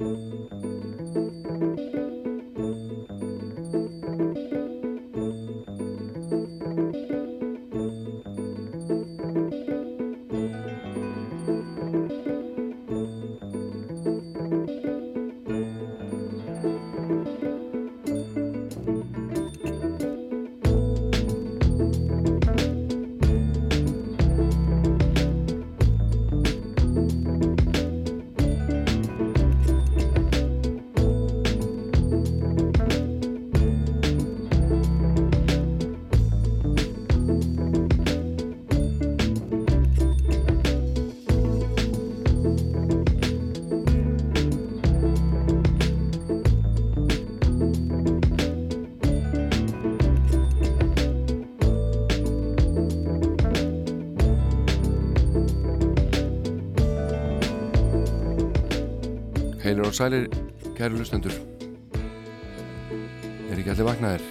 Música sælir, kæru lustendur Er ekki allir vaknaðir?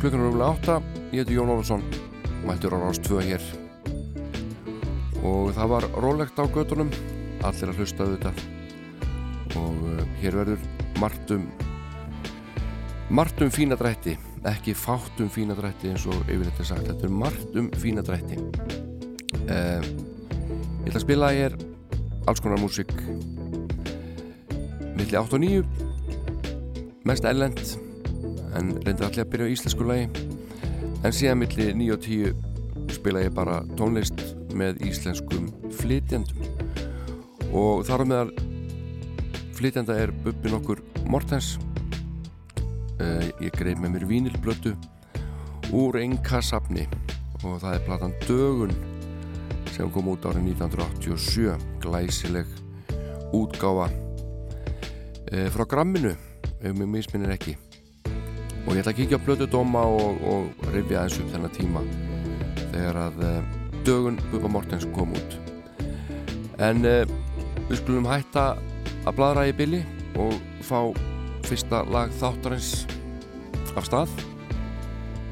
Klukkan er umlega átta. Ég heiti Jón Olsson Mættur á Rás 2 hér. Og það var rólegt á gödunum Allir að hlusta auðvitað. Og uh, hér verður margt um Margt um fína drætti. Ekki fátt um fína drætti eins og yfirleitt er sagt. Þetta er margt um fína drætti. Uh, Ég ætla að spila hér alls konar músík milli 8 og 9 mest ellend en reyndir allir að byrja á íslensku lagi. En síðan milli 9 og 10 spila ég bara tónlist með íslenskum flytjandum og þar á meðal flytjanda er Bubbi nokkur Mortens. Uh, ég greið með mér vínilblötu úr enga safni og það er platan Dögun sem kom út árið 1987 glæsileg útgáfa e, frá gramminu ef mér misminnir ekki. Og ég ætla að kíkja á blödu dóma og, og rifja eins upp þennan tíma þegar að e, dögun Bubba Mortens kom út. En e, við skulum hætta að bladra í billi og fá fyrsta lag þáttarins af stað.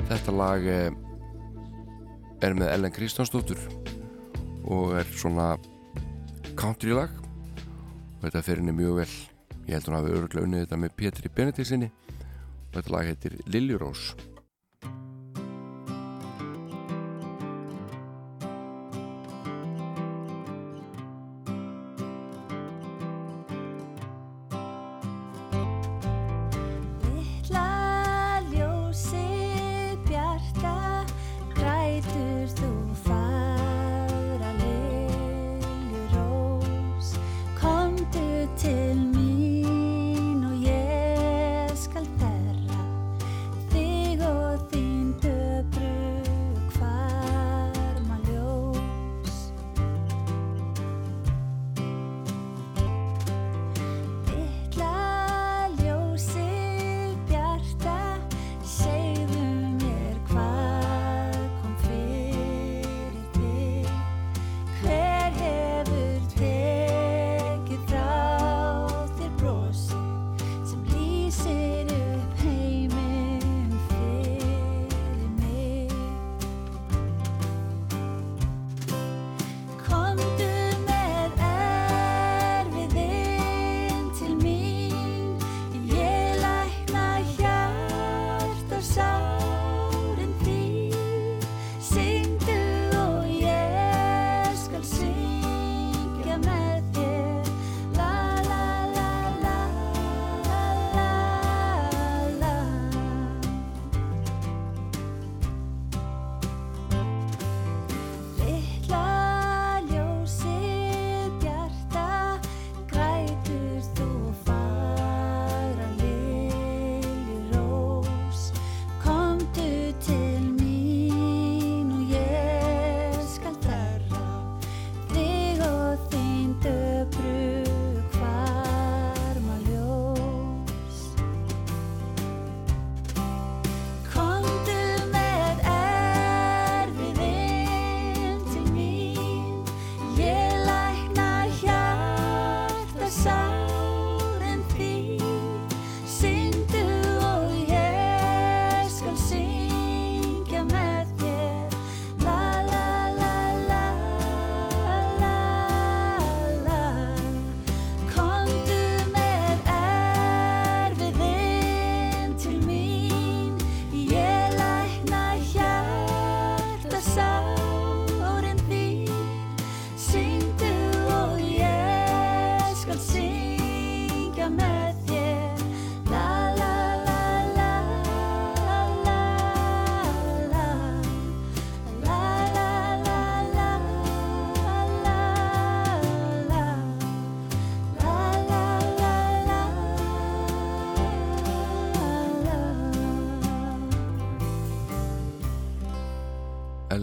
Þetta lag er með Ellen Kristjánsdóttur og er svona country lag. Og þetta fer henni mjög vel ég held hún að hafa öruglega unnið þetta með Petri Benediksinni og þetta lag heitir Liljurós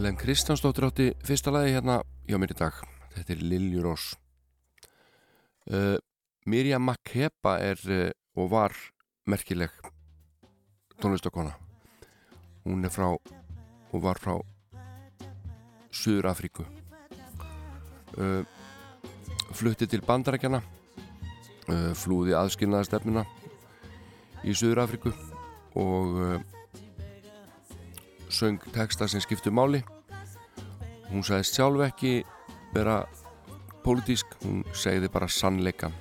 Ellen Kristjánsdóttir átti fyrsta lagi hérna hjá mér í dag. Þetta er Liljurós uh, eh, Mirjam Makeba er uh, og var merkileg tónlistakona hún er frá og var frá Suður Afríku uh, flutti til bandarækjana flúði aðskilnaðastefnuna í Suður Afríku og söng texta sem skiptu máli. Hún sagðist sjálf ekki vera pólitísk hún segði bara sannleikan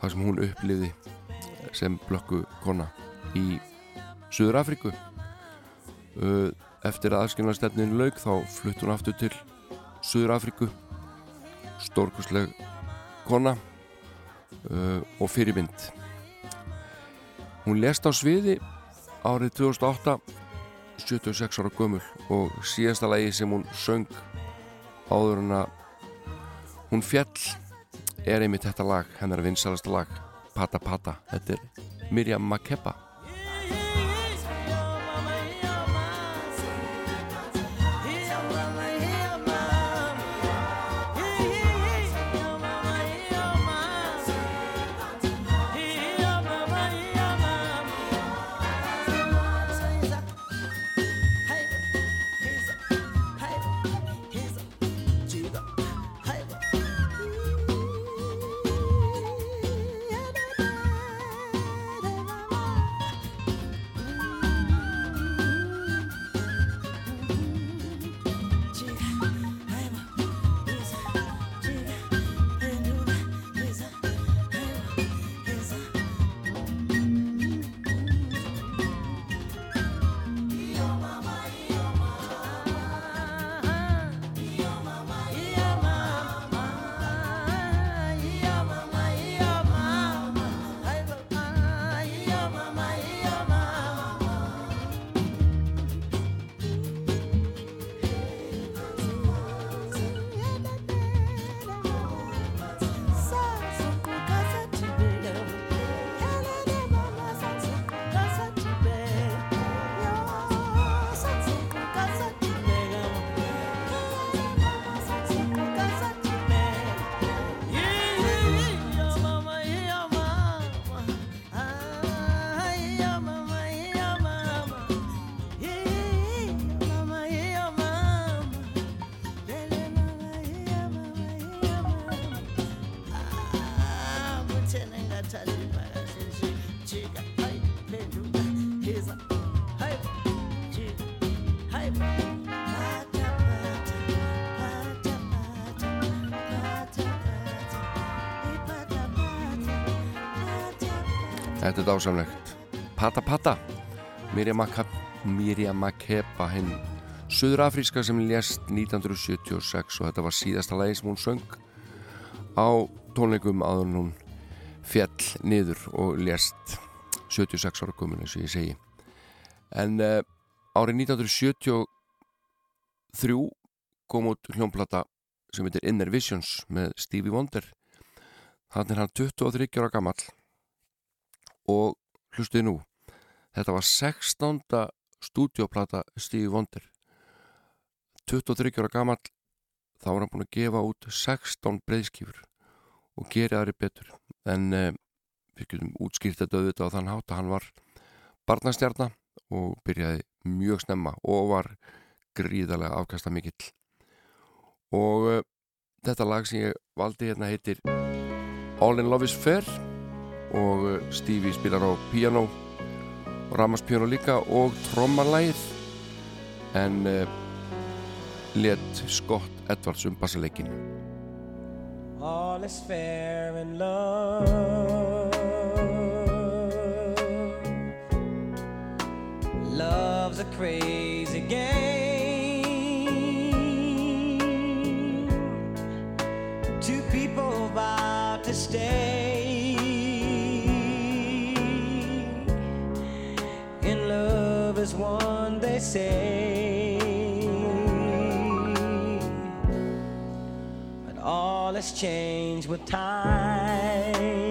það sem hún uppliði sem blökku kona í Suður Afríku eftir að aðskilnarstefnin laug þá flutt hún aftur til Suður Afríku stórkusleg kona og fyrirmynd. Hún lest á sviði árið 2008 76 ára gömul og síðasta lægi sem hún söng áður en að hún fjall er einmitt þetta lag, hennar vinsalasta lag Pata Pata, þetta er Mirjam Makeba dásamlegt. Pata Pata, Mirjam Makeba, hinn söðurafríska sem lést 1976 og þetta var síðasta lagi sem hún söng á tónleikum áður hún fjall niður og lést 76 ára komin eins og ég segi. En uh, árið 1973 kom út hljónplata sem heitir Inner Visions með Stevie Wonder. Þannig er hann 23 ára gammal og hlustuði nú þetta var 16. stúdioplata Stevie Wonder. 23 ára gammal þá var hann búin að gefa út 16 breyðskýfur og gera aðri betur. En eh, við getum útskýrt þetta auðvitað á þann hátt að hann var barnastjarnar og byrjaði mjög snemma og var gríðarlega afkasta mikill og eh, þetta lag sem ég valdi hérna heitir All in Love is Fair og uh, Stevie spilar á piano ramaspíano líka og trommalæð en uh, let Scott Edwards um bassaleikin All is fair in love. Love's a crazy game say. But all has changed with time.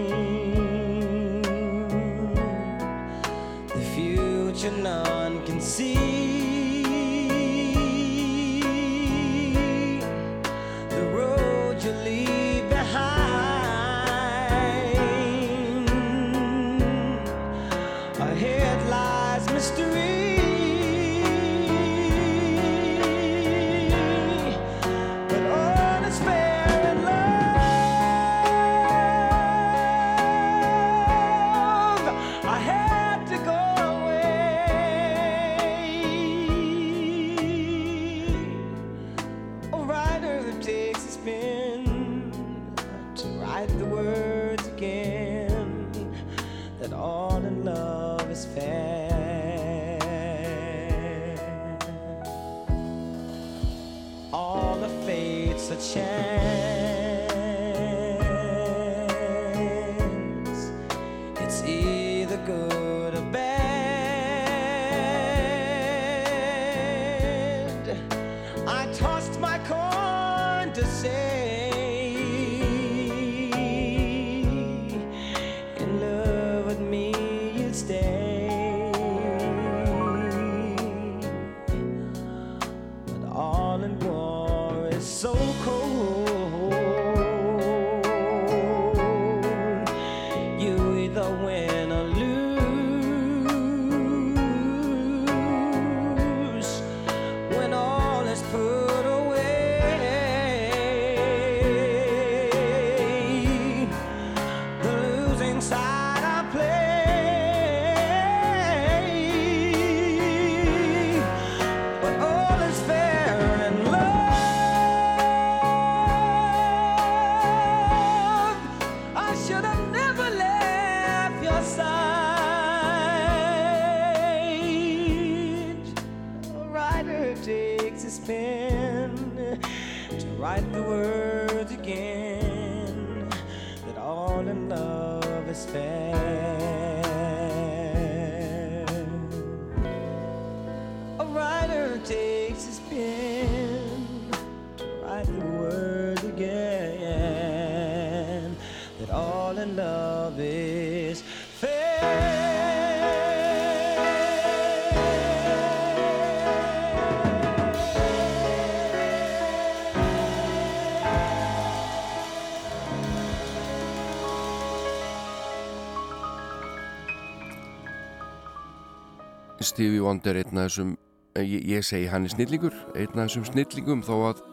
Stevie Wonder einn af þessum eh, ég, ég segi hann er snillingur einn af þessum snillingum þó að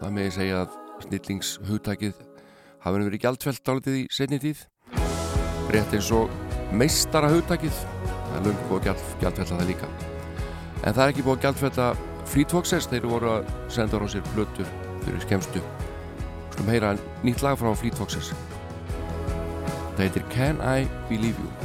það með ég segja að snillingshugtakið hafa verið gjaldfælt álitið í setni tíð. Rétt eins og meistara hugtakið það er lungu og gjald, gjaldfælla það líka. En það er ekki búið að gjaldfælla Fleetwoxes, þeir voru að senda á sér blötur fyrir skemstu skulum heyra nýtt lag frá Fleetwoxes það heitir Can I Believe You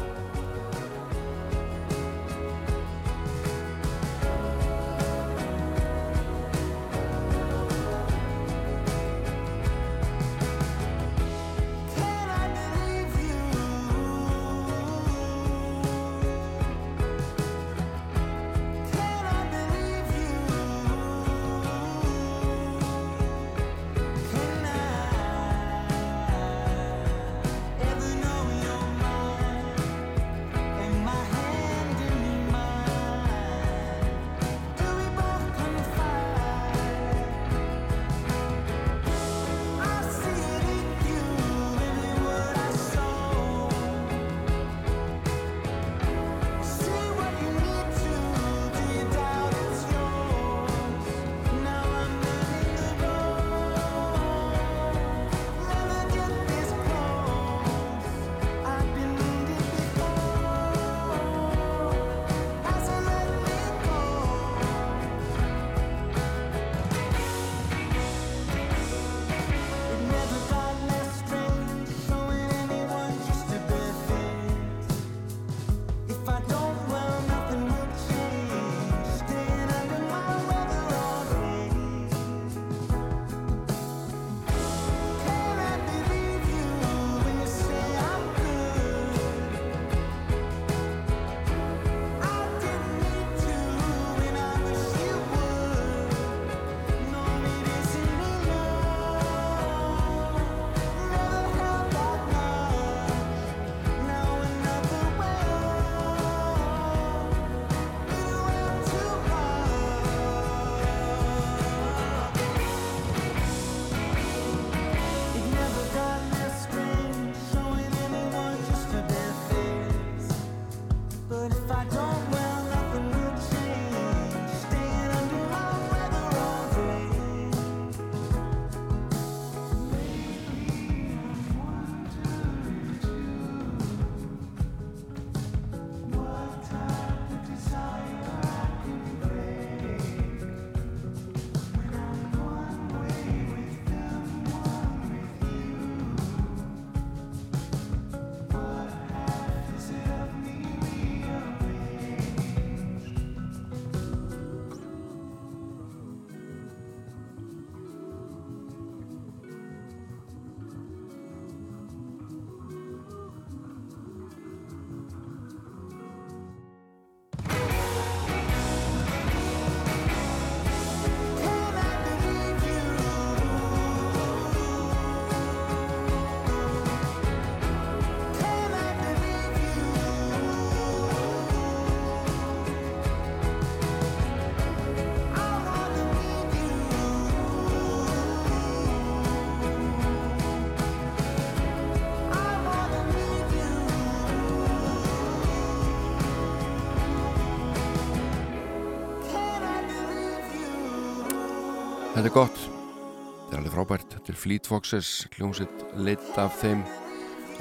Þetta er gott. Þetta er alveg frábært. Þetta er Fleet Foxes hljómsitt leitt af þeim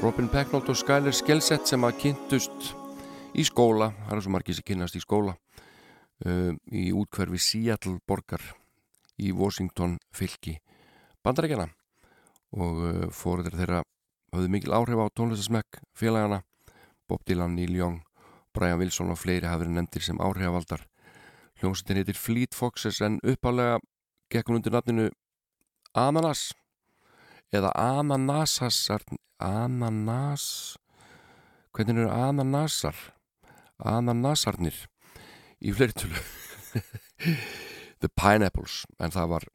Robin Pecknold og Skyler Skelsett sem að kynntust í skóla. Það er svo margir sem kynast í skóla uh, í útkverfi Seattle borgar í Washington fylki bandarækjana og uh, fóruður þeirra hafði mikil áhrif á tónlistasmekk félagana Bob Dylan, Neil Young Brian Wilson og fleiri verið nefndir sem áhrifavaldar. Hljómsveitin heitir Fleet Foxes en uppálega gekk hún undir nafninu Ananas? Eða Ananasasar Ananas? Hvernig eru Ananasar? Ananasarnir í fleirtölu. The Pineapples en það var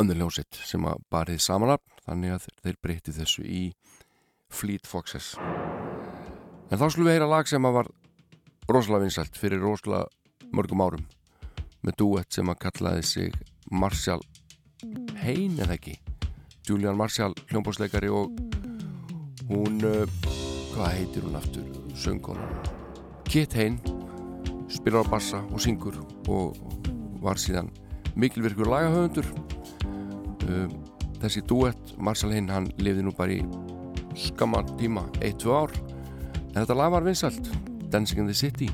önnur hljómsveit sem að barið samanab þannig að þeir breyti þessu í Fleet Foxes. En þá slúið við heyra lag sem að var rosalega vinsælt fyrir rosalega mörgum árum með duett sem að kallaði sig Marshall Hain eða ekki? Julian Marshall hljómbásleikari og hún uh, hvað heitir hún aftur? Söngona Kit Hain spilar á bassa og syngur og var síðan mikilvirkur lagahöfundur. Uh, þessi duett Marshall Hain hann lifði nú bara í skamma tíma 1-2 ár. En þetta lag var vinsalt Dancing in the City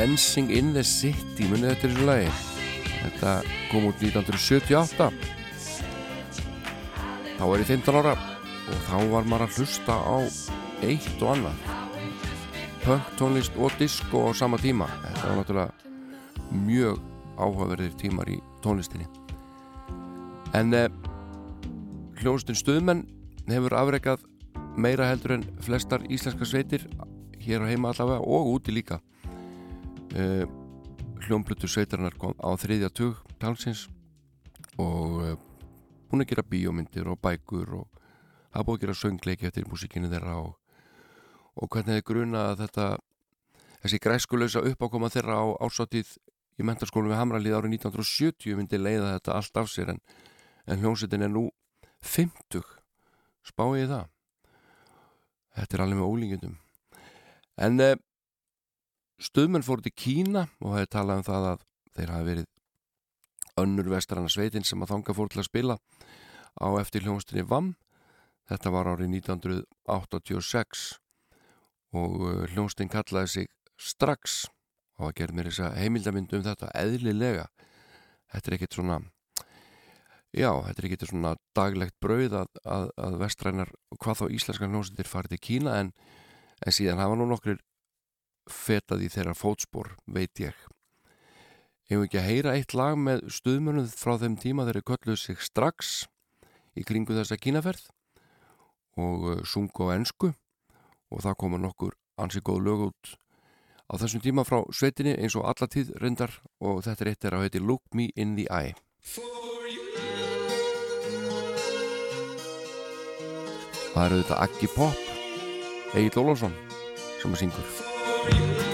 Dancing in the City munið þetta er þessu lagi. Þetta kom út 1978 þá er ég 15 ára og þá var maður að hlusta á eitt og annað. Punk tónlist og disco á sama tíma. Þetta var náttúrulega mjög áhugaverðir tímar í tónlistinni. En eh, hljónstinn Stöðmenn hefur afreikað meira heldur en flestar íslenska sveitir hér á heima allavega og úti líka uh, hljómblutur sveitarnar kom á þriðja tug talsins og uh, hún er að gera bíómyndir og bækur og hafa búið að gera söngleiki eftir músikinu þeirra og, og hvernig þið gruna að þetta þessi græskulösa uppákoma þeirra á ásáttíð í mentarskólum við Hamralið árið 1970 myndi leiða þetta allt af sér en, en hljómsettin er nú 50 spáið það? Þetta er alveg með ólíkjendum en uh, Stöðmenn fór til Kína og hefði talað um það að þeir hafi verið önnur vestrana sveitin sem að þanga fór til að spila á eftir hljónstinni VAM. Þetta var árið 1986 og uh, hljónstin kallaði sig strax og að gera mér þess að heimildamind um þetta eðlilega. Þetta er ekkit svona já, þetta er ekkit svona daglegt brauð að, að, að vestrænar hvað þá íslenskan hljómsveitir farið til Kína en, en síðan hafa nú nokkur fetað í þeirra fótspor veit ég. Hefur ekki að heyra eitt lag með stuðmönuð frá þeim tíma þeirri kölluð sig strax í kringu þessa kínaferð og uh, sungu á ennsku og það koma nokkur ansi góð lög út á þessum tíma frá sveitinni eins og allatíð reyndar og þetta er eitt er að heiti Look Me In The Eye. Það eru þetta Aggi Pop Egil Ólásson sem að syngur for you.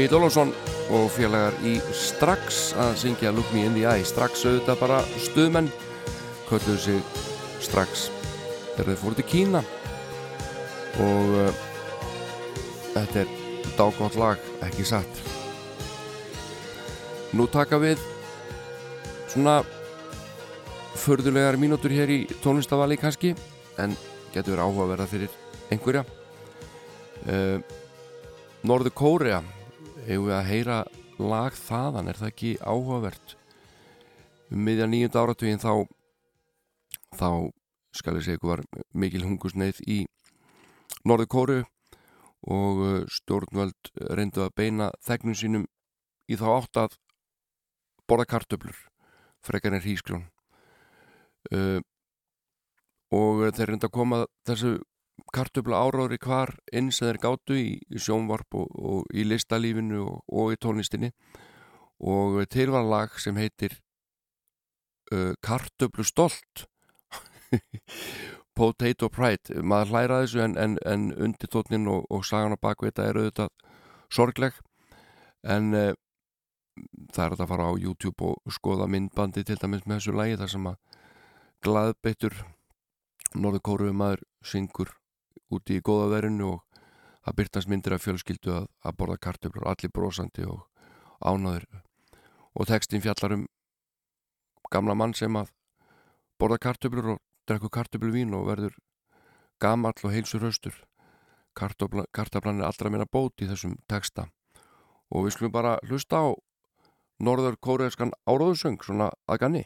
Egil Ólafsson og félagar í Strax að syngja Look Me In The Eye. Strax auðvitað bara stuðmenn kölluðu sig Strax. Þegar þeir fóru til Kína. Og uh, þetta er dágótt lag, ekki satt. Nú taka við svona förðulegar mínútur hér í tónlistavali kannski en getur verið áhugaverða fyrir einhverja. Uh, Norður Kórea hefur við að heyra lag þaðan? Er það ekki áhugavert? Um miðja nýjunda áratugin þá þá skal ég segja ykkur var mikil hungusneið í Norður Kóru og uh, stjórnvöld reyndu að beina þegnum sínum í þá átt að borða kartöflur frekar en hrískrjón uh, og þeir reynda að koma þessu kartöfla áráðri hvar inn sem þeir gátu í, í sjónvarp og, og í listalífinu og, og í tónlistinni. Og til var lag sem heitir uh, Kartöflu stolt. Potato Pride. Maður hlæra þessu en, en, en undir tótnin og, og sagan á bakveita er auðvitað sorgleg. En uh, það er að fara á YouTube og skoða myndbandi til dæmis með þessu lagi þar sem að glaðbeittur Norður Kóruðu maður syngur úti í góða verinu og það byrtast myndir af fjölskyldu að, að borða kartöflur, allir brosandi og ánaður og textin fjallar um gamla mann sem að borða kartöflur og drekku kartöfluvín og verður gamall og heilsur höstur kartöflan er allra meina bót í þessum texta. Og við skulum bara hlusta á norður kóreðskan áróðusöng svona að ganni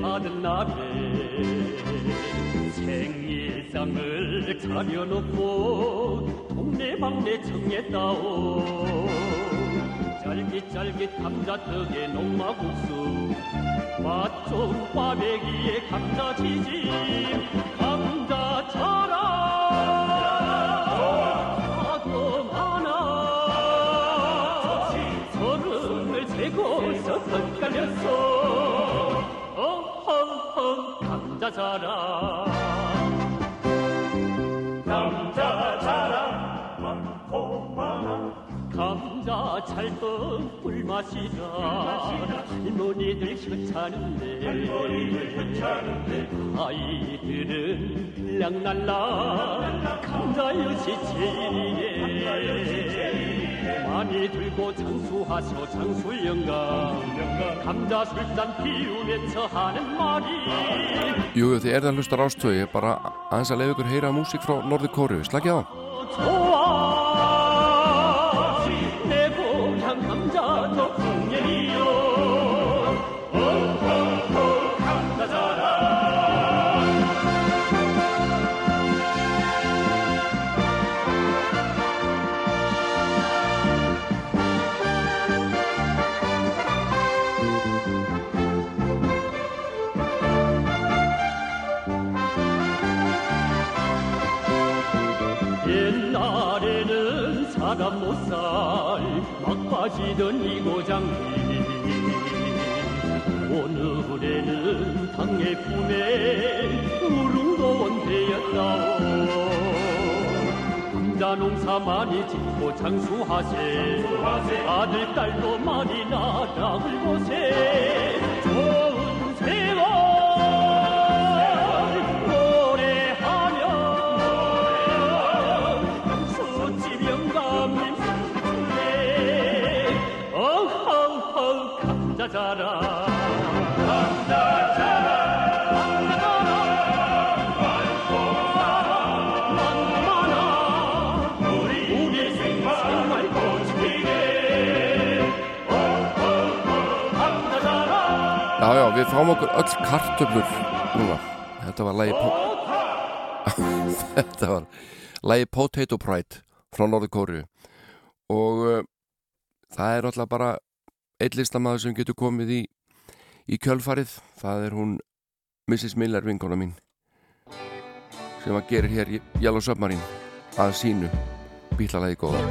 받은 날에 생일상을 차려놓고 동네방네 정했다오 짤깃짤깃 감자떡에 농마국수 맛 좋은 꽈배기에 감자지짐 감자 자랑. 감자 자랑. 많고 감자 찰떡 꿀맛이다. 할머니들 괜찮은데. 아이들은 들락날락 감자엿이 제일이에 많이 들고 장수하소 장수영감 감자 술잔 피우면서 하는 말이 Jú, þið er það hlustar ástöðu, ég er bara aðeins að leiða ykkur heyra músík frá Norður Kóru, slagið á. 고 장수하세. 아들 딸도 많이 낳아을 보세 Já, já, við fáum okkur öll kartöflur núna. Þetta var lagi, po Þetta var lagi Potato Pride frá Norður Kóru og uh, það er alltaf bara einn listamæður sem getur komið í, í kjölfarið. Það er hún Mrs. Miller, vinkona mín, sem að gerir hér Yellow Submarine að sínu bílalagi góða.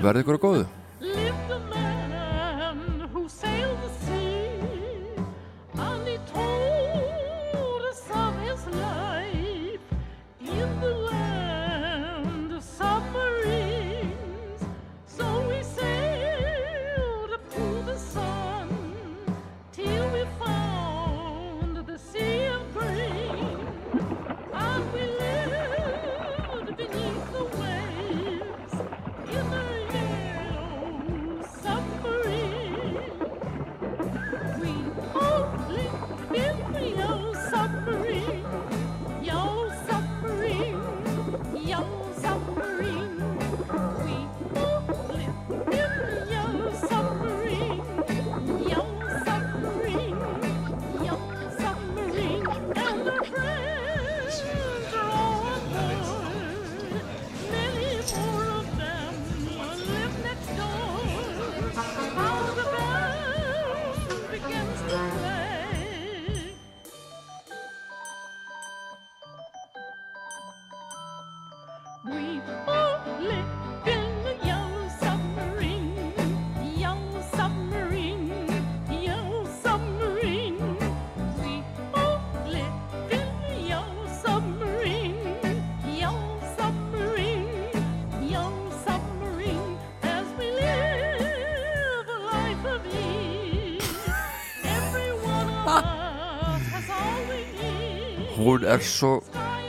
Verði ykkur að góðu? Hún er svo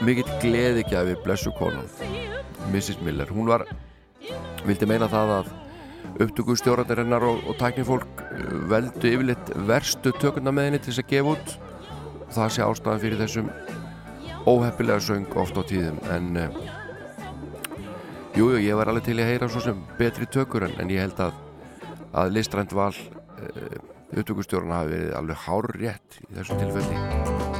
mikill gleðigjafi blessu konan Mrs. Miller, hún var vildi meina það að upptökustjórandarinnar og, og tæknifólk uh, veldu yfirleitt verstu tökuna með henni til þess að gefa út það sé ástæðan fyrir þessum óheppilega söng oft á tíðum en jújú, jú, ég var alveg til að heyra svo sem betri tökur en, en ég held að að listrænt val uh, upptökustjórana hafi verið alveg hár rétt í þessu tilfelli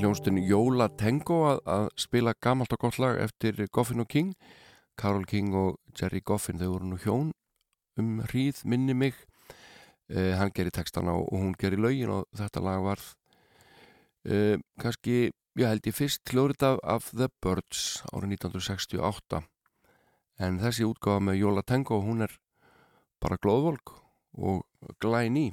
hljónstun Jóla Tango að, að spila gamalt og gott lag eftir Goffin og King. Carol King og Jerry Goffin þau voru nú hjón um hríð minni mig. Eh, hann gerir textana og hún gerir lögin og þetta lag var eh, kannski, ég held ég fyrst hljóðrit af, af The Birds árið 1968 en þessi útgáfa með Jóla Tango hún er bara glóðvolk og glæni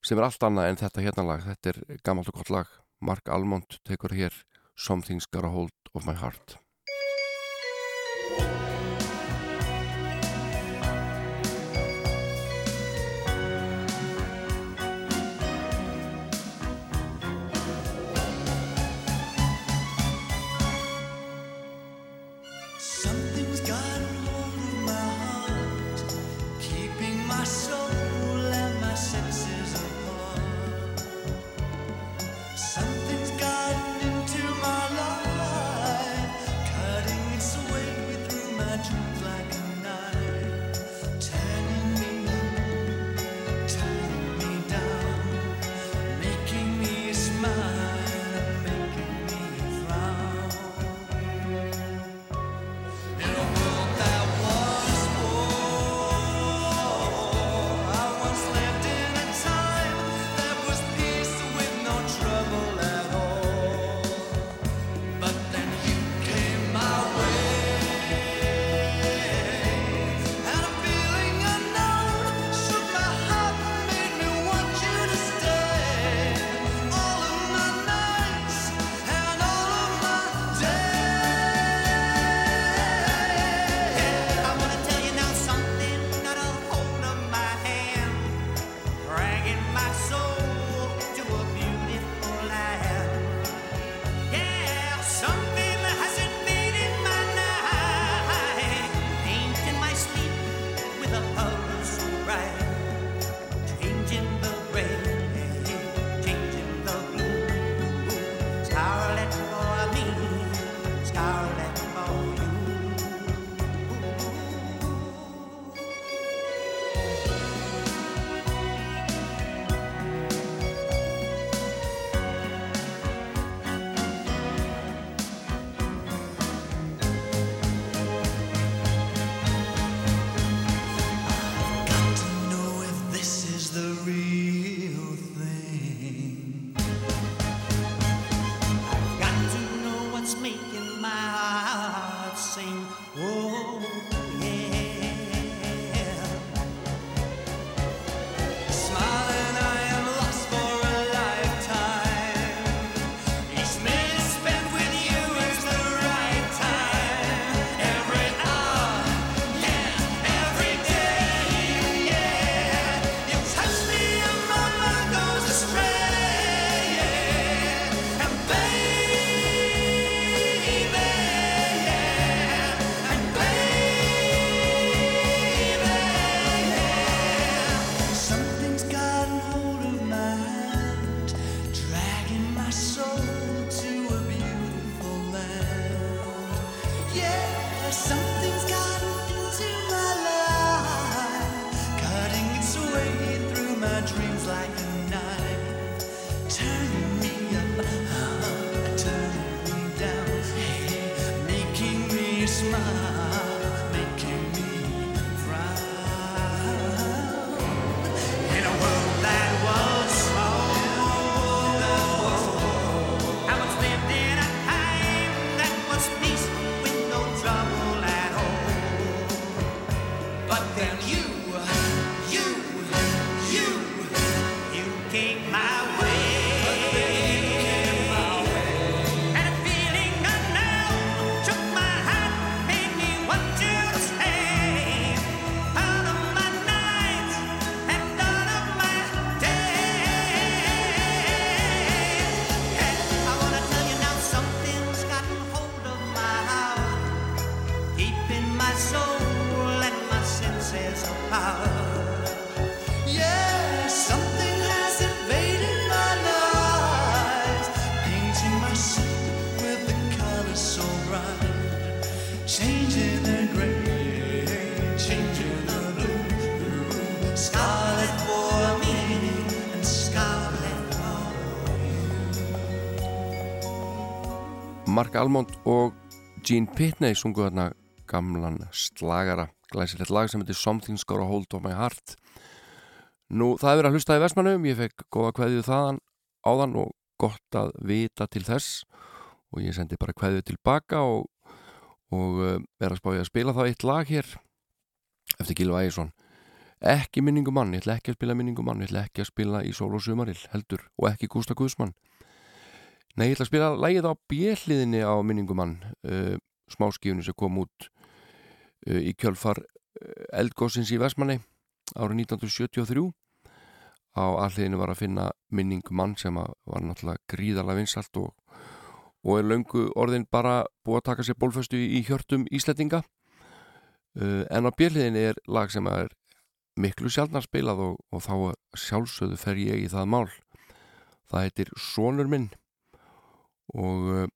sem er allt annað en þetta hérna lag. Þetta er gamalt og gott lag Mark Almond tekur hér Something's Got a Hold of My Heart Almond og Gene Pitney sungu þarna gamlan slagara glæsilegt lag sem heitir Something's Got a Hold of My Heart. Nú, það er verið að hlusta í Vestmannum ég fekk góða kveðju þaðan áðan og gott að vita til þess. Og ég sendi bara kveðju tilbaka og, og uh, er að spája að spila þá eitt lag hér eftir Gilva Ægjesson ekki minningum mann, ég ætla ekki að spila minningum mann ég ætla ekki að spila í Sól og Sumaril heldur og ekki Gústa Guðsmann Nei, ég ætla að spila lægið á bjelliðinni á minningumann uh, smáskífunni sem kom út uh, í kjölfar uh, eldgóðsins í Vestmanni árið 1973 á alliðinu var að finna minningumann sem var náttúrulega gríðarlega vinsalt og, og er löngu orðin bara búið að taka sér bólföstu í, í hjörtum Íslettinga uh, en á bjelliðinni er lag sem er miklu sjálfnar spilað og, og þá sjálfsögðu fer ég í það mál. Það heitir Sónur minn og uh,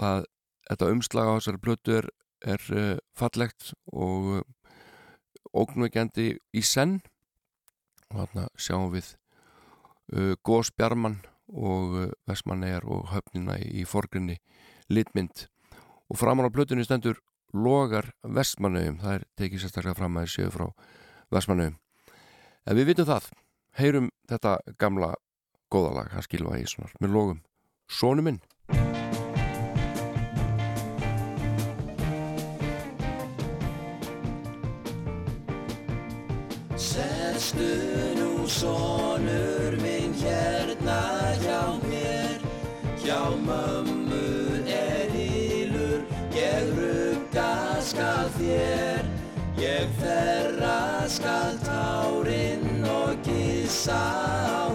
það, þetta umslag á þessari blötu er, er uh, fallegt og uh, ógnveikjandi í senn. Og þarna sjáum við Gós Bjarman og Vestmannegar og höfnina í, forgrinni litmynd. Og framan á blötunni stendur logar Vestmannegum, það er tekið sérstaklega fram að þessu frá Vestmannegum en við vitum það, heyrum þetta gamla góðalag, hann skilfa í svona með logum, sónu minn Sestu nú sonur minn hérna hjá mér. Hjá mömmu er hýlur Ég rugga skal þér. Ég þerra skal tárin og kissa á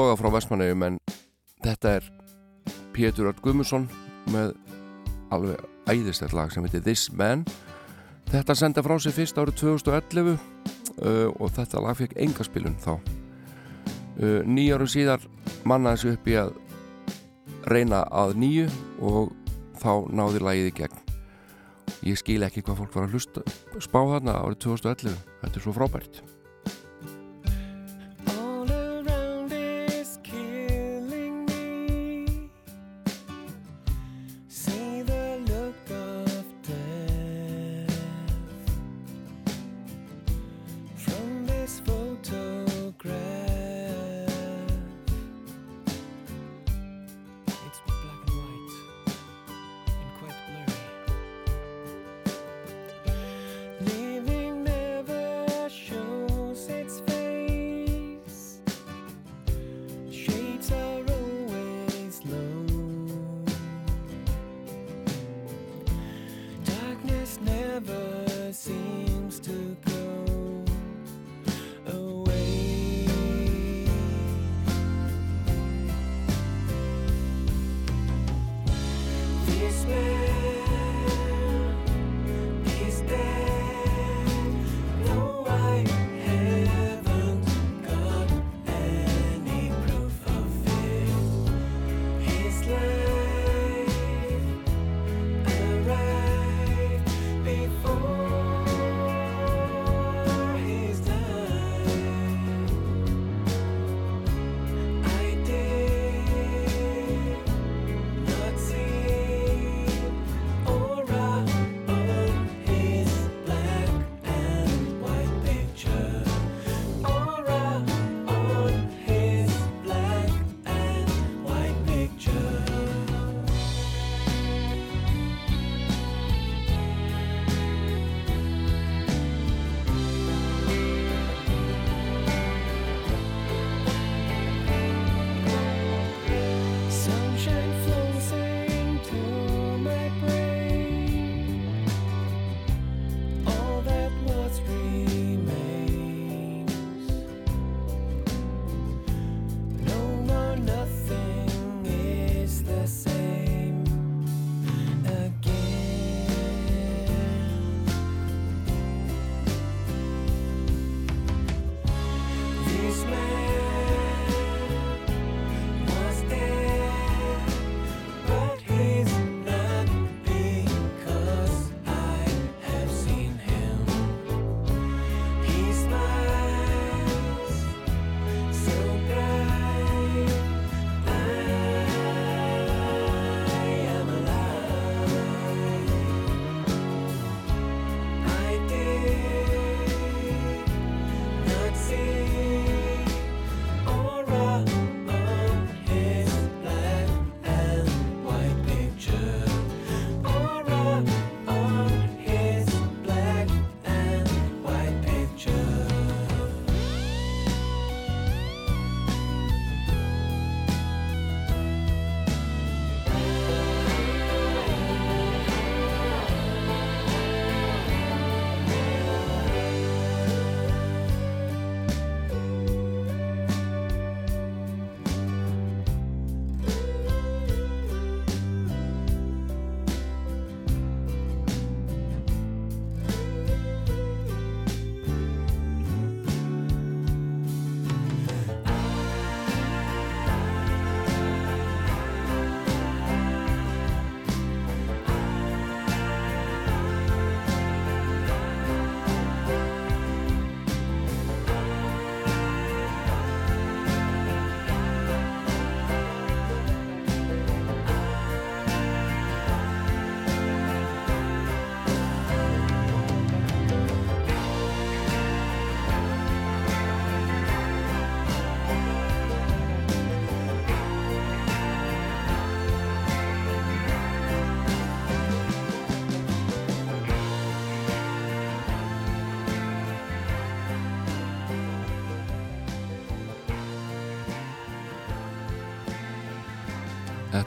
loga frá Vestmannegjum en þetta er Pétur Ört Gummusson með alveg æðistett lag sem heitir This Man. Þetta senda frá sig fyrst árið 2011 uh, og þetta lag fekk engaspilun þá. Uh, nýjarum síðar mannaði sér upp í að reyna að nýju og þá náði lagið í gegn. Ég skil ekki hvað fólk var að hlusta spá þarna árið 2011 þetta er svo frábært.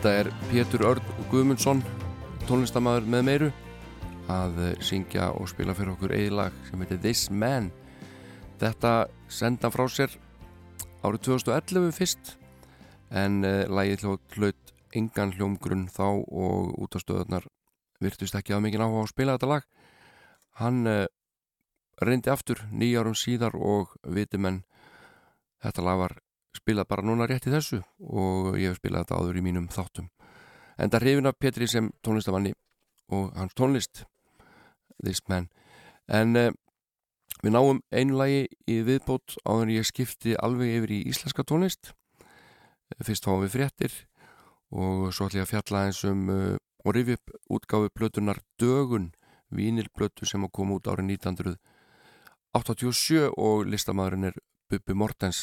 Þetta er Pétur Örd Guðmundsson, tónlistamæður með meiru, að eh, syngja og spila fyrir okkur eiginlag sem heitir This Man. Þetta senda frá sér árið 2011 fyrst, en eh, lægið hlaut engan hljómgrunn þá og útastöðunar virtust ekki að mikið áhuga á að spila þetta lag. Hann eh, reyndi aftur nýjarum síðar og vitimenn Þetta lag var spilað bara núna rétt í þessu og ég hef spilað þetta áður í mínum þáttum. En það hrifin af Petri sem tónlistamanni og hans tónlist This Man. En uh, við náum einu lagi í viðbót áður en ég skipti alveg yfir í íslenska tónlist. Fyrst fáum við fréttir og svo ætlum ég að fjalla eins um uh, og rifi upp útgáfi blötunar Dögun vínilblötu sem kom út árið 1987 og listamæðurinn er Bubi Mortens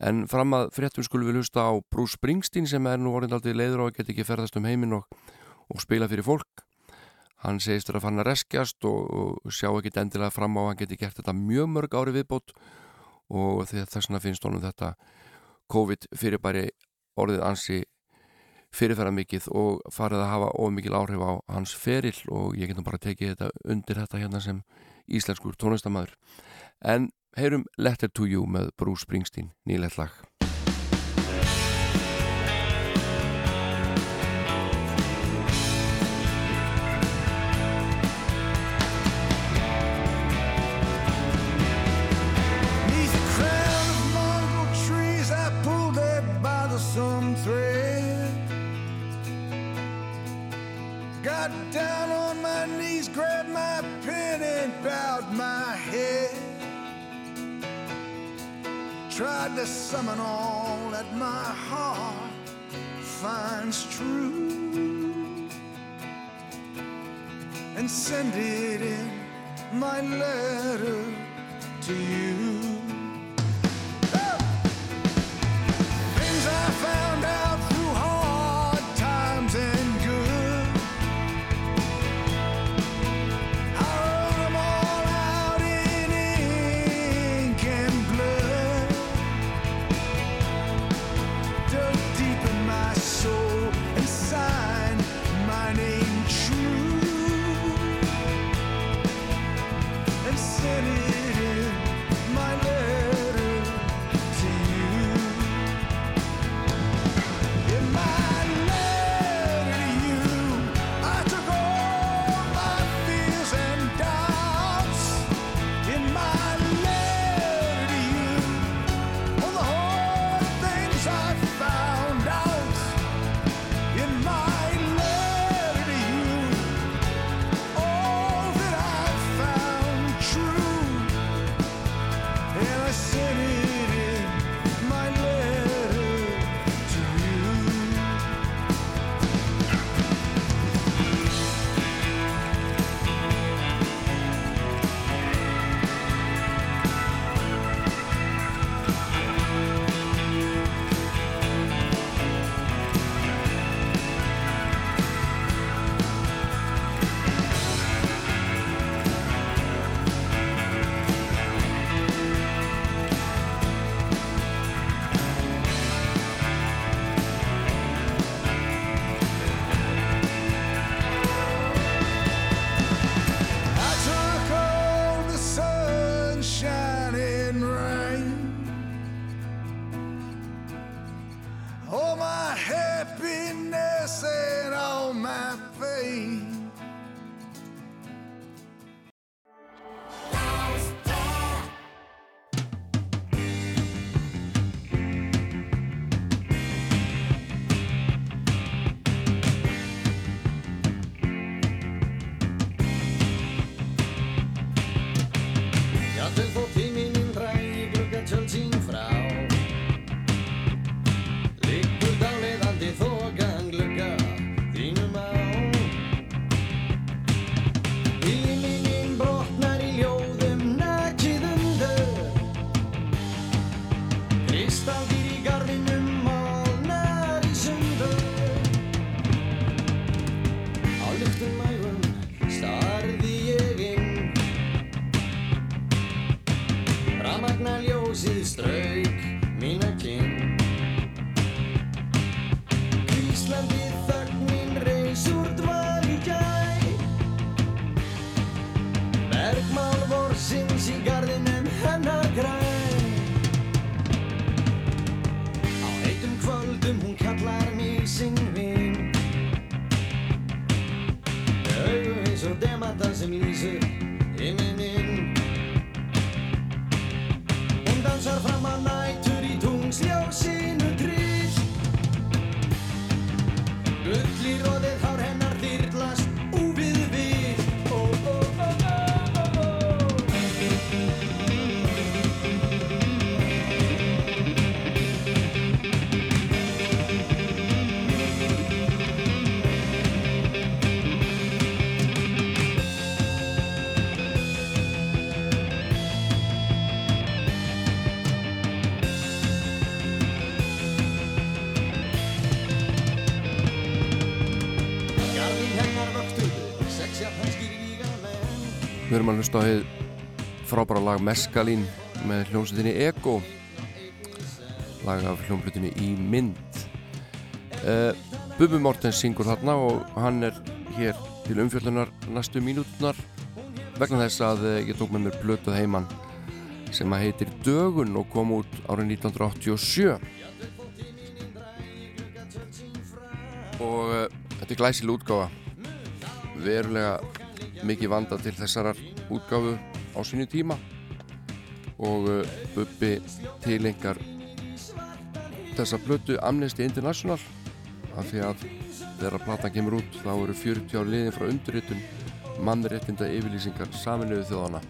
en fram að fréttum skulum við hlusta á Bruce Springsteen sem er nú orðin aldrei leiður og get ekki ferðast um heiminn og, og spila fyrir fólk. Hann segist að fann að reskjast og, og sjá ekkit endilega fram á hann geti gert þetta mjög mörg ári viðbót og þess vegna finnst honum þetta COVID fyrirbæri orðið ansi fyrirferða mikið og farið að hafa ómikið áhrif á hans feril og ég getum bara tekið þetta undir þetta hérna sem íslenskur tónlistamæður en heyrum Letter to You með Bruce Springsteen nýlegt lag Summon all that my heart finds true and send it in my letter to you. Að hlusta á heið frábæra lag Meskalín með hljómsveitinni Ego. Lag af hljómsveitinni í mynd. Uh, Bubi Mortens syngur þarna og hann er hér til umfjöldunar næstu mínútunar vegna þess að uh, ég tók með mér blötuð heimann sem að heitir Dögun og kom út árið 1987 og uh, þetta er glæsil útgáfa. Verulega mikið vanda til þessarar útgáfu á sínu tíma. Og uh, Bubbi tilengar þessa blötu Amnesty International. Af því að þegar platan kemur út þá eru 40 ár liðin frá undirritun mannréttinda yfirlýsingar saminuðu þjóðana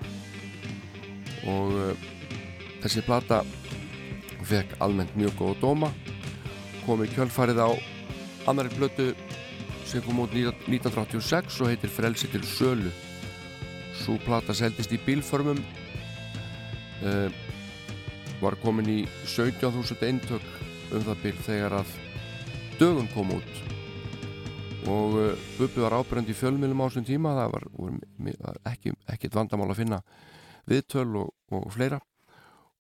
og uh, þessi plata fekk almennt mjög góða dóma. Kom í kjölfarið á annari blötu sem kom út 1986 og heitir Frelsi til sölu svo plata seldist í bílförmum uh, var komin í 17.000 eintök um það bíl þegar að dögun kom út. Og uh, Bubbi var ábyrjandi í fjölmjölum á þessum tíma það var, var ekki, ekkit vandamál að finna viðtöl og, og fleira.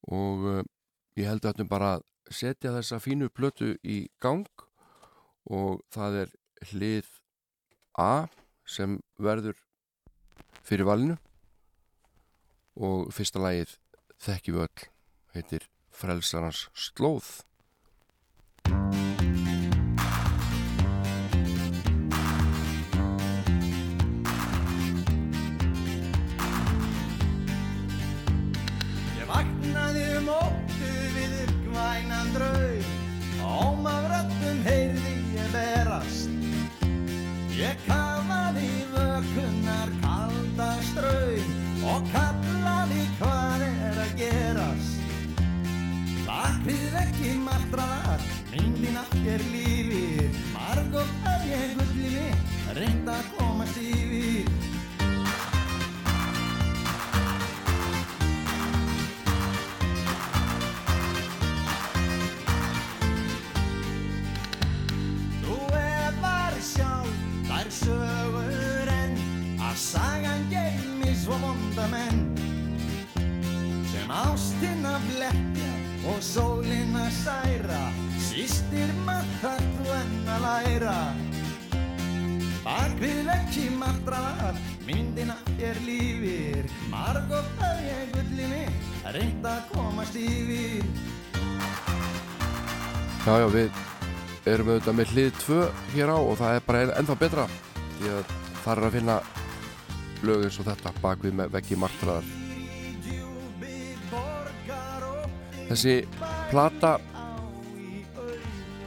Og uh, ég held að þetta bara setja þessa fínu plötu í gang og það er hlið A sem verður fyrir valinu. Og fyrsta lagið þekkjum öll heitir Frelsarans slóð Þér lífið Margótt að ég gulli mitt Reynd að komast yfir. Þú efar sjálf þær sögur enn að sagan geimi svo vonda menn sem ástina blekkja og sólina særa sístir maður þar þú enn að læra. Bak við vekki martraðar myndina er lífir margótt að ég gulli mig reynd að komast yfir. Já, já, við erum auðvitað með hlið 2 hér á og það er bara ennþá betra því að það er að finna lög eins og þetta bak við með veggi martraðar. Þessi plata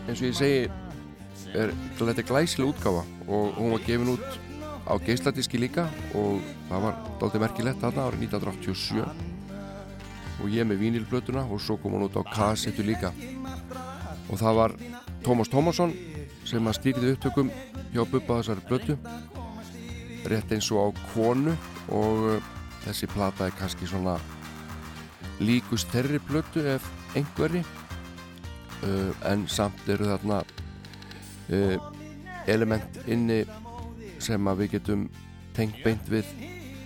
eins og ég segi er, þetta er glæsileg útgáfa og hún var gefin út á geisladiski líka og það var dálítið merkilegt þarna árið 1987 og ég með vínilblötuna og svo kom hún út á kassettu líka. Og það var Tómas Tómasson sem að stýrði upptökum hjá Bubba þessari blötu rétt eins og á konu. Og uh, þessi plata er kannski svona líkust þeirri blötu ef einhverri uh, en samt eru þarna uh, element inni sem að við getum tengt beint við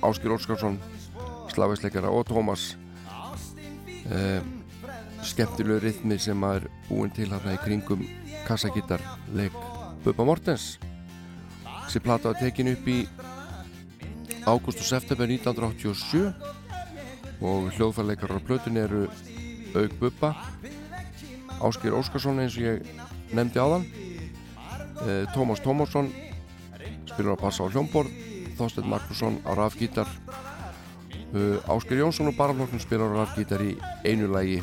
Áskil Óskarsson slafisleikara og Tómas. Uh, skemmtilegu rithmi sem að er búin til hérna í kringum kassagittar leik Bubba Mortens þessi plata var tekin upp í ágúst og september 1987 og hljóðfærleikar á plötun eru Aug Bubba Áskir Óskarsson eins og ég nefndi áðan. Eh, Tómas Tómasson spilur á bassa á hljómborð. Þorstein Magnússon á rafgítar. Uh, Áskir Jónsson og Barafloknum spilur á rafgítar í einu lægi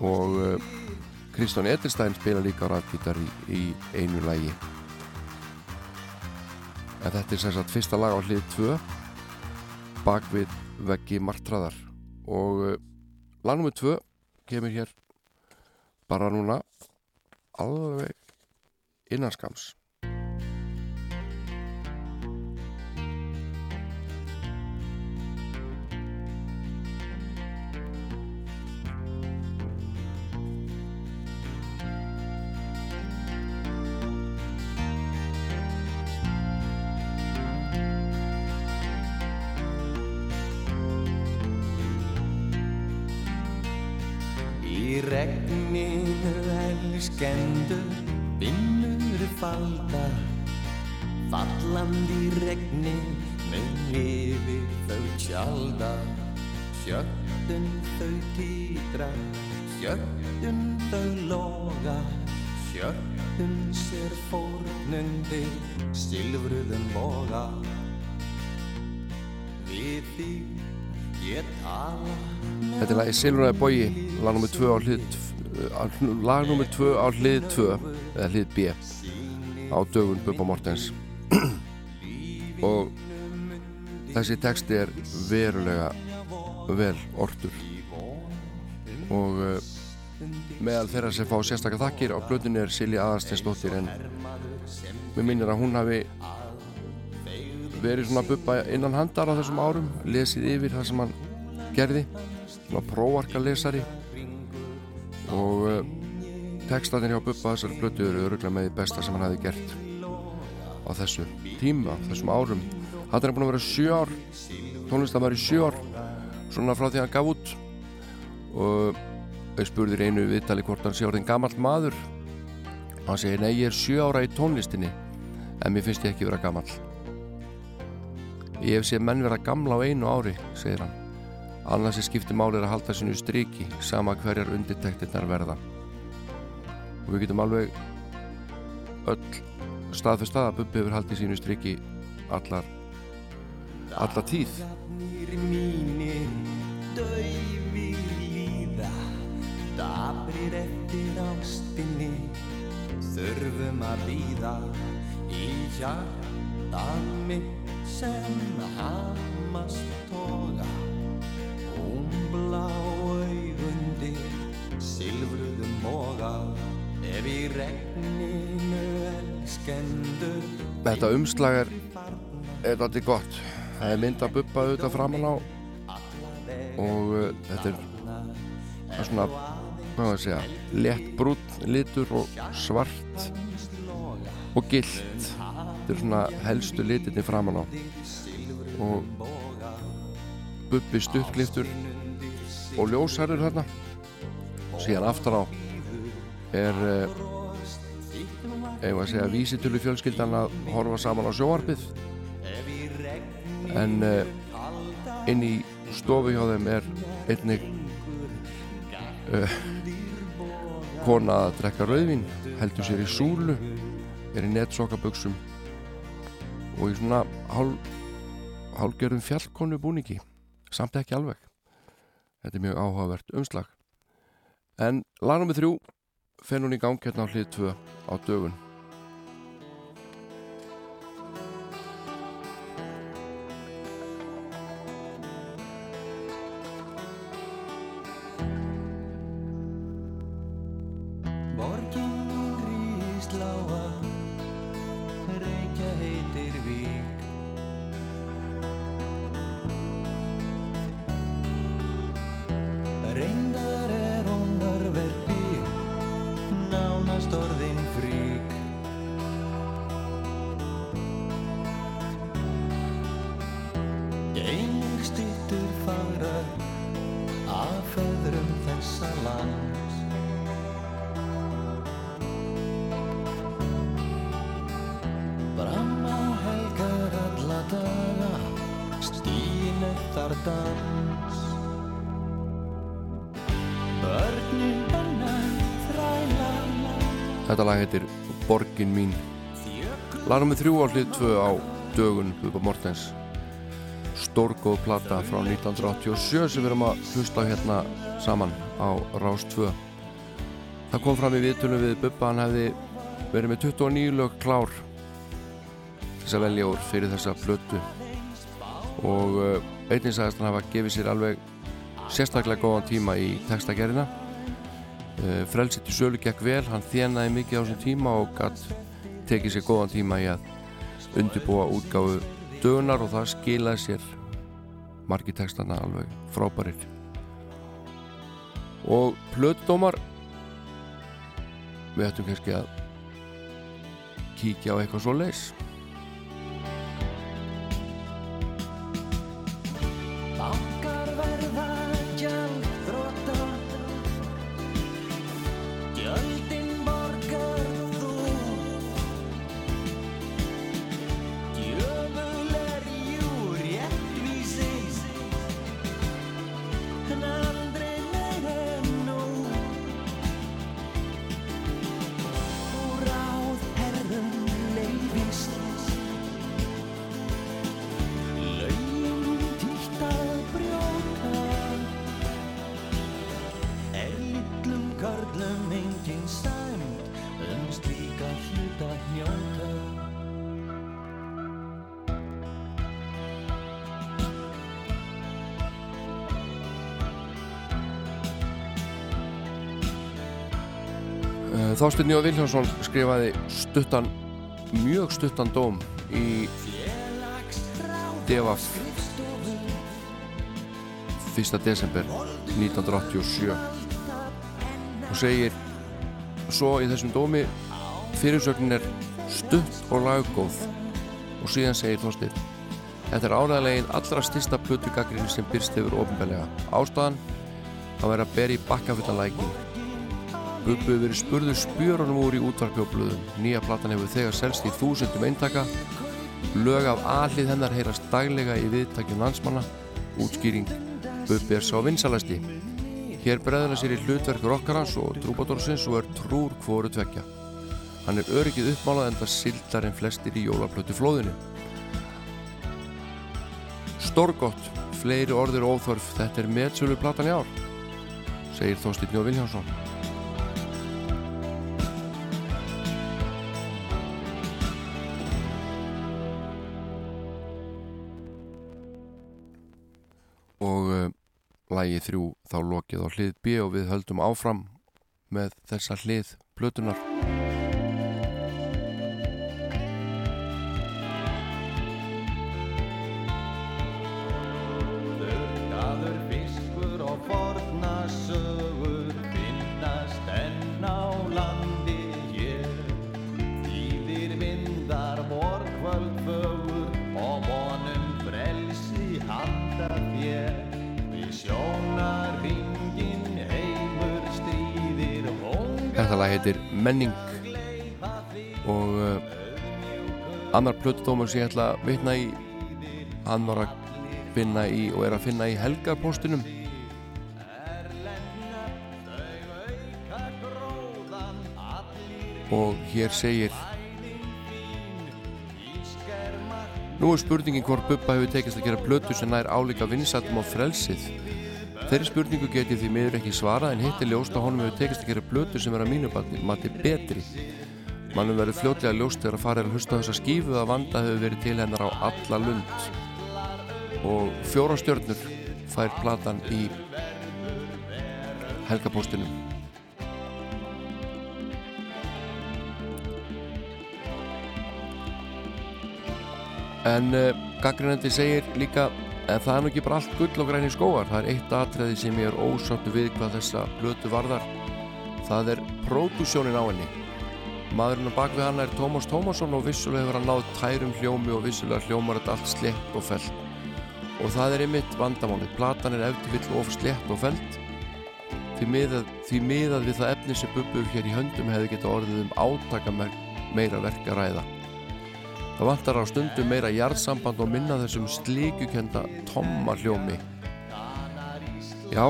og uh, Kristján Edelstein spila líka á rafgítar í, í einu lægi en þetta er sem sagt fyrsta lag á hlið 2 bak við veggi martraðar. Og uh, lag nr. 2 kemur hér bara núna alveg innanskams Lagi Silveraði Bogi, lag nr. 2 á hlið lag nr. 2 á hlið 2 eða hlið B á dögun Bubba Mortens og þessi texti er verulega vel ortur og uh, meðal þeirra sem fá sérstakar þakkir á blöðunni er Silja Aðarsteinsdóttir en mér minnir að hún hafi verið svona Bubba innan handar á þessum árum lesið yfir það sem hann gerði svona prófarka lesari og uh, textanir hjá Bubba þessari blötu eru öruglega með því besta sem hann hefði gert á þessu tíma, þessum árum. Hann er búin að vera í sjö ár svona frá því hann gaf út. Og þau spurðir einu viðtali hvort hann sé orðin gamall maður. Og hann segir nei ég er sjö ára í tónlistinni en mér finnst ég ekki vera gamall. Ég hef séð menn vera gamla á einu ári segir hann annars er skipti máli er að halda sinu striki sama hverjar undirtektirnar verða. Og við getum alveg öll stað fyrir stað að Bubbi hefur haldið sínu striki allar alla tíð. Dagarnir mínir dauðir líða Dabrir eftir ástinni Þurfum að býða Í hjarta mitt sem hamast toga Hún blá augundir Silfruðum moga Ef í regninu elskendur þetta umslag er er þetta gott. Það er mynd að Bubba auðvitað framan á. Og uh, þetta er það er svona hvað maður að segja létt brútt litur og svart og gilt. Þetta er svona helstu litinni framan á. Og Bubbi stuttliftur og ljósarður þarna. Síðan aftan á er eigum við að segja vísitölu fjölskyldan að horfa saman á sjóarpið en uh, inn í stofu hjá þeim er einnig uh, kona að drekka rauðvin heldur sér í súlu er í netsokkaböksum og í svona hál, hálgjörðum fjallkonu búningi samt ekki alveg. Þetta er mjög áhugavert umslag. En lagnum við þrjú fer hún í gang hérna á hlið 2 á dögun lag heitir Borgin mín. Lagnum við þrjú á hlið 2 á dögun Bubba Mortens. Stórgóð plata frá 1987 sem við erum að hlusta hérna saman á Rás 2 Það kom fram í viðtölum við Bubba hann hefði verið með 29 lög klár þess að velja úr fyrir þessa plötu. Og uh, einnig sagðist hann hafa gefið sér alveg sérstaklega góðan tíma í textagerina frelsið til sölu gekk vel hann þjenaði mikið á þessum tíma og gatt tekið sér góðan tíma í að undirbúa útgáfu dögunar og það skilaði sér margi textana alveg frábærir. Og plötudómar við ættum kannski að kíkja á eitthvað svo leis Þorstein Jóð Viljánsson skrifaði stuttan, mjög stuttan dóm í Devaf 1. desember 1987 og segir svo í þessum dómi fyrirsögnin er stutt og laggóð og síðan segir Þorstein Þetta er áræðilegin allra styrsta plötugagrinni sem byrst hefur ofinbeglega. Ástæðan að vera að bera í bakkafullan Bubbu hefur verið spurður spjörunum úr í útvarpi og blöðum. Nýja platan hefur þegar selst í þúsundum eintaka. Lög af aðlið hennar heyrast daglega í viðtakjum landsmanna. Útskýring Bubbi er sá vinsalasti. Hér breðala sér í hlutverk rockarans og trúbátorsins og er trúr hvoru tvekja. Hann er öryggið uppmálað enda sildar en flestir í jólaplötu flóðinu. Stórgott, fleiri orðir óþörf, þetta er meðsölu platan í ár, segir Þórstíðn Jó Viljánsson. Lægi þrjú þá lokið á hlið B og við höldum áfram með þessa hlið plötunar. Heitir Menning. Og uh, annar plötudómur sem ég ætla að vitna í hann var að finna í og er að finna í helgarpostinum og hér segir Nú er spurningin hvort Bubba hefur tekist að gera plötu sem nær álíka vinsættum á frelsið Þeirri spurningu get ég því miður ekki svarað en hitt er ljóst að honum hefur tekist að gera blötu sem er að mínu mati- betri. Mannum verður fljótlega ljóst þegar að fara er að hlusta þessa skífu að vanda hefur verið til hennar á alla lund. Og fjóra stjörnur fær platan í helgapóstinum. En uh, gaggrinandi segir líka en það er nú ekki bara allt gull og græni skóar það er eitt atriði sem ég er ósáttu við hvað þessa blötu varðar. Það er pródusjónin á henni. Maðurinn á bakvið hana er Tómas Tómasson og vissulega hefur hann náð tærum hljómi og vissulega hljómar þetta allt slett og felt og það er einmitt vandamálið. Platan er eftir vill of slett og felt því miðað, því miðað við það efni sem bubbuð hér í höndum hefði geta orðið um átaka meira verk að ræða Það vantar á stundum meira jarðsamband og minna þessum slíkukenda tomma hljómi. Já,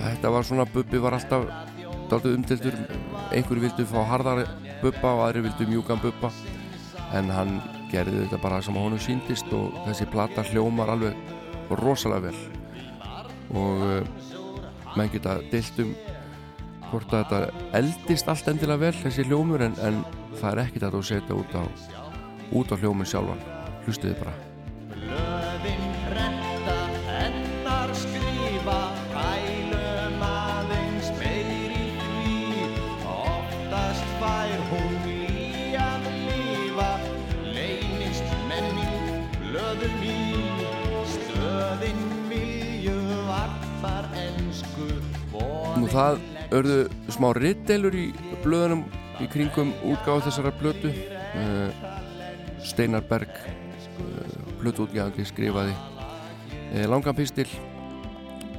þetta var svona, Bubbi var alltaf dálítið umtildur, einhverju vildu fá harðari Bubba og aðri vildu mjúkan Bubba, en hann gerði þetta bara sem honum síndist og þessi plata hljómar alveg rosalega vel. Og uh, menn geta deilt um hvort að þetta eldist allt endilega vel, þessi hljómur, en, en það er ekkert að þú setja út á út á hljóminn sjálfan. Bara. Vilju varpar ensku, Nú það örðu smá ritdeilur í blöðunum í kringum útgáð þessara blötu uh, Steinar Berg uh, blötuútgjáðandi skrifaði uh, langan pistil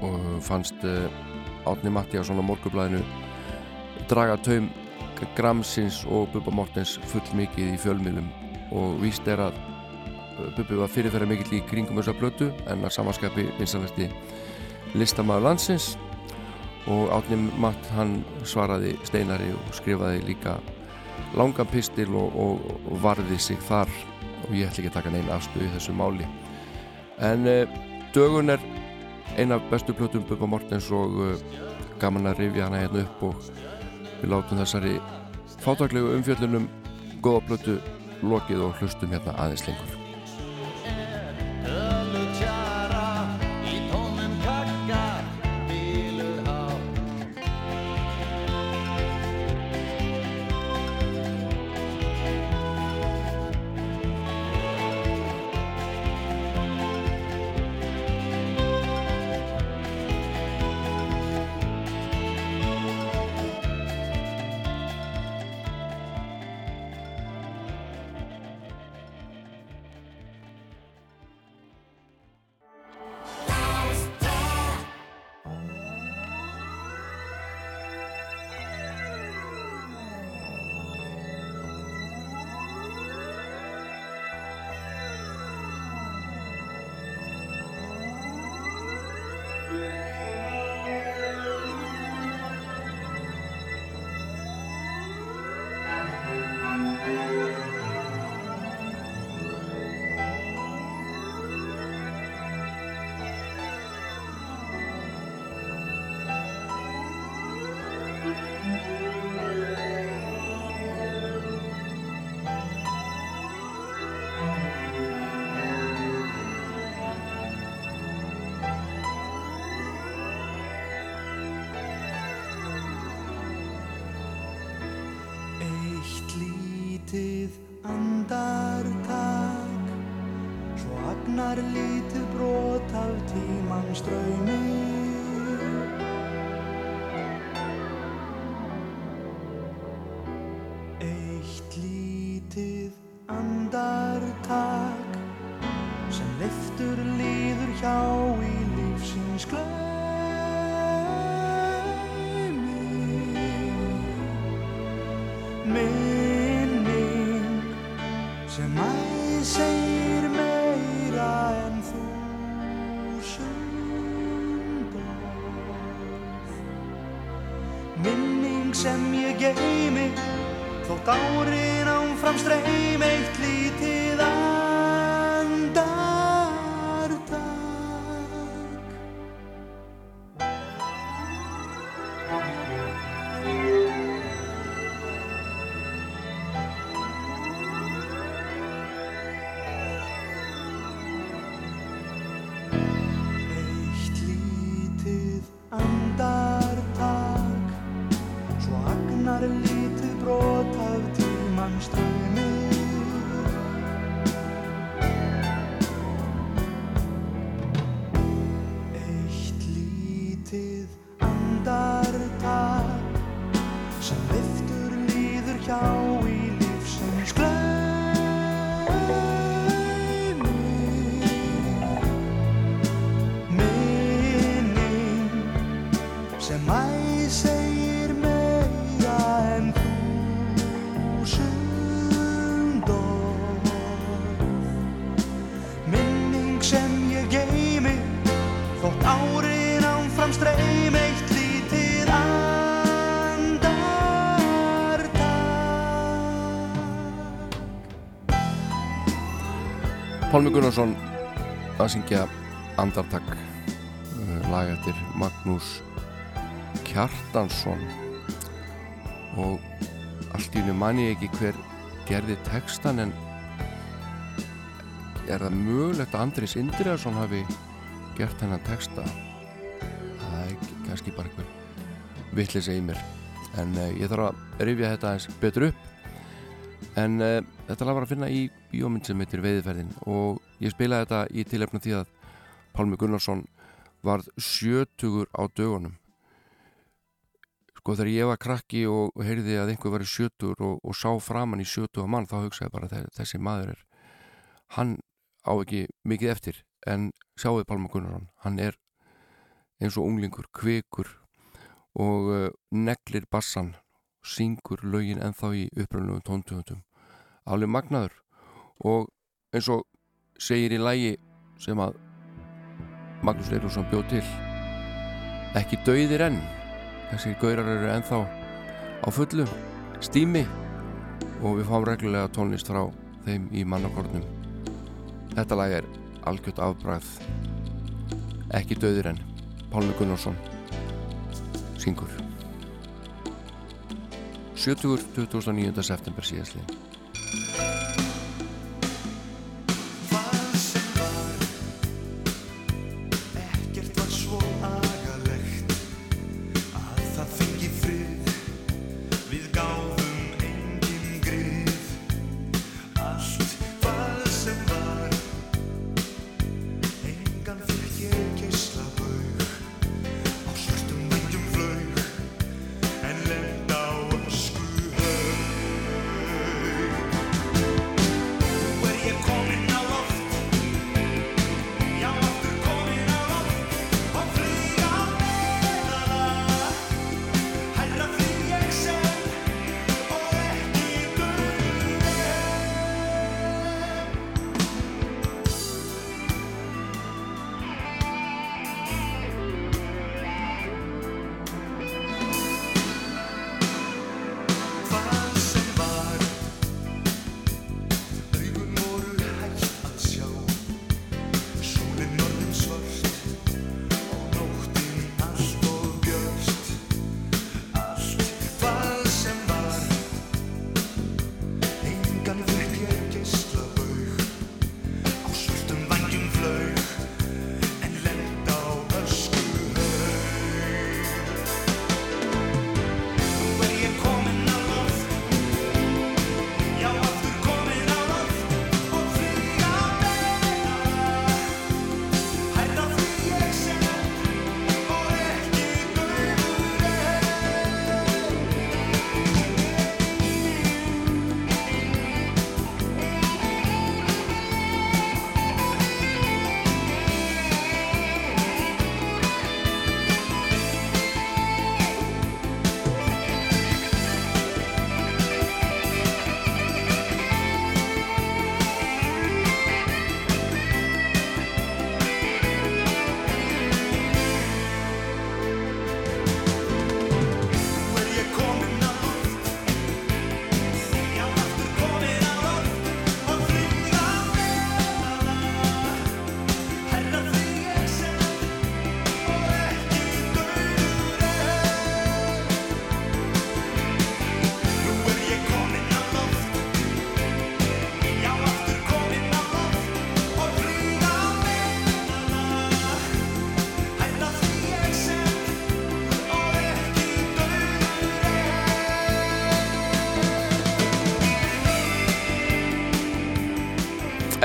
og fannst Átni Mattíasson á morgublaðinu draga taum Gramsins og Bubba Mortens full mikið í fjölmiðlum. Og víst er að Bubbi var fyrirferða mikill í kringum þessa blötu en að samanskapi vinsalasti listamæður landsins og Átni Matt hann svaraði steinari og skrifaði líka langan pistil og, og, og varði sig þar. Og ég ætla ekki að taka neina afstöðu í þessu máli. En uh, dögun er eina af bestu plötum Bubba Mortens og uh, gaman að rifja hana hérna upp og við látum þessari fátaklegu umfjöllunum góða plötu lokið og hlustum hérna aðeins lengur minning sem æsir meira en þúsund orð minning sem ég geymi þótt árin áfram streym eitt lítið Pálmi Gunnarsson að syngja Andartak uh, lag eftir Magnús Kjartansson. Og allt í hennu manni ekki hver gerði textan en er það mögulegt að Andris Indriðarsson hafi gert hennan texta? Það er ekki- kannski bara einhver vittlis í mér. En uh, ég þarf að rifja þetta aðeins betur upp en uh, þetta lag var að finna í bíómynd sem heitir Veiðferðin og ég spilaði þetta í tilefna því að Pálmi Gunnarsson varð sjötugur á dögunum. Sko þegar ég var krakki og, heyrði að einhver var í sjötugur og, og sá framann í sjötuga mann þá hugsaði bara að þessi maður er hann á ekki mikið eftir. En sjáuði Pálmi Gunnarsson hann er eins og unglingur kvikur og uh, neglir bassan syngur lögin ennþá í uppröðunum tóntöðundum alveg magnaður og eins og segir í lægi sem að Magnús Leiflússon bjóð til ekki dauðir enn. Þessir gaurar eru ennþá á fullu stími og við fáum reglulega tónlist frá þeim í mannakornum þetta lag er algjört afbræð ekki dauðir enn. Pálmi Gunnarsson syngur 70. 29. september síðastlið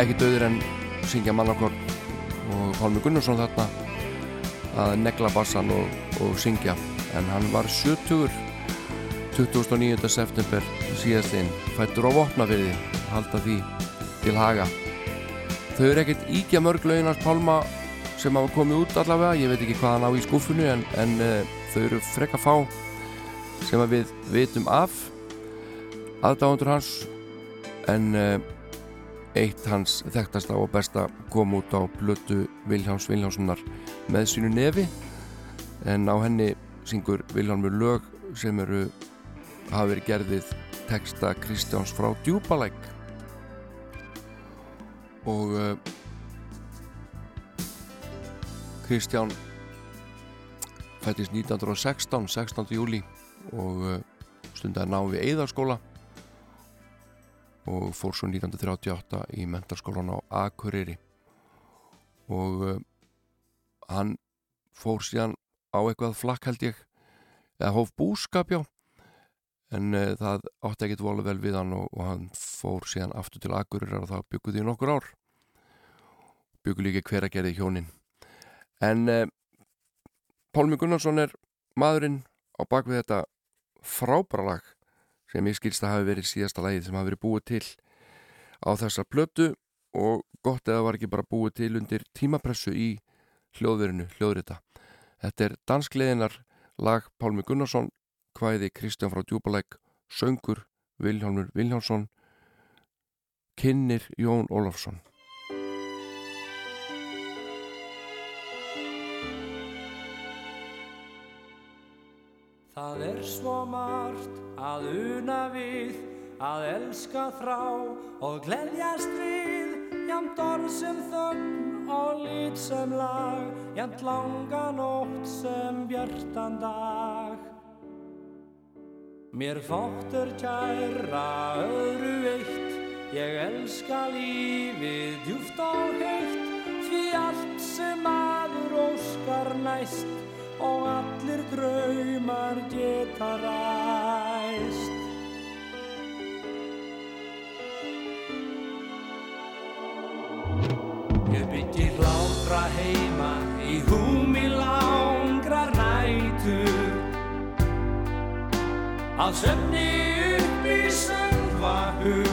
ekki döður en syngja mannakor og Pálmi Gunnarsson þarna að negla bassan og, og syngja en hann var 70 29. september síðastinn fættur á vopnafyrði halda því til haga þau eru ekkert íkja mörg lauginars Pálma sem hafa komið út allavega ég veit ekki hvað hann á í skúfunni en, en uh, þau eru frekka fá sem við vitum af aðdáðundur hans en uh, eitt hans þekktasta og besta kom út á blötu Viljáns Viljánssonar með sínu nefi. En á henni syngur Viljámur lög sem eru hafa verið gerðið teksta Kristjáns frá Djúbalæk og uh, Kristján fættist 1916 16. júli og uh, stundaði ná við Eðarskóla og fór svo 1938 í mentarskólan á Akureyri. Og uh, hann fór síðan á eitthvað flakk held ég eða hóf búskap já. En uh, það átti ekkit vola vel við hann og, og hann fór síðan aftur til Akureyri og það bygguði í nokkur ár. Bygguði líka hver að gerði hjónin. En uh, Pálmi Gunnarsson er maðurinn á bakvið þetta frábæra lag sem ég skilst að hafi verið síðasta lagið sem hafi verið búið til á þessa plötu og gott eða var ekki bara búið til undir tímapressu í hljóðverinu, hljóðrita. Þetta er danskleðinar lag Pálmi Gunnarsson, hvæði Kristján frá Djúbalæk, söngur Vilhjálmur Vilhjálmsson, kynnir Jón Ólafsson. Það er svo margt að una við, að elska þrá og gleðjast við, jamt orð sem þögn og lit sem lag, jamt langa nótt sem bjartan dag. Mér fóttur kæra öðru eitt, ég elska lífið djúft og heitt, því allt sem maður óskar næst, og allir draumar geta ræst. Ég byggi hlátra heima í húmi langrar nætur Að söfni upp í söngvahug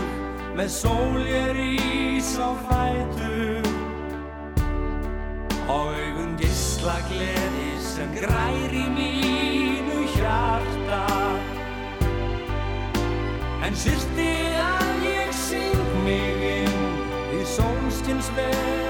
með sól ég rís á fætur og augun gisla gleði sem grær í mínu hjarta. En syrti að ég syng mig inn í sólskins veröld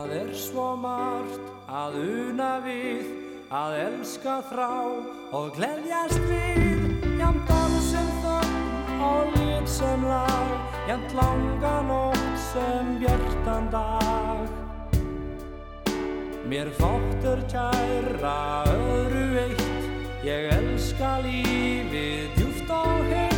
Það er svo margt að una við, að elska þrá og gleðjast við, jamt orð sem þögn og lit sem lag, jamt langa nótt sem bjartan dag. Mér fóttur kæra öðru eitt, ég elska lífið djúft og heitt,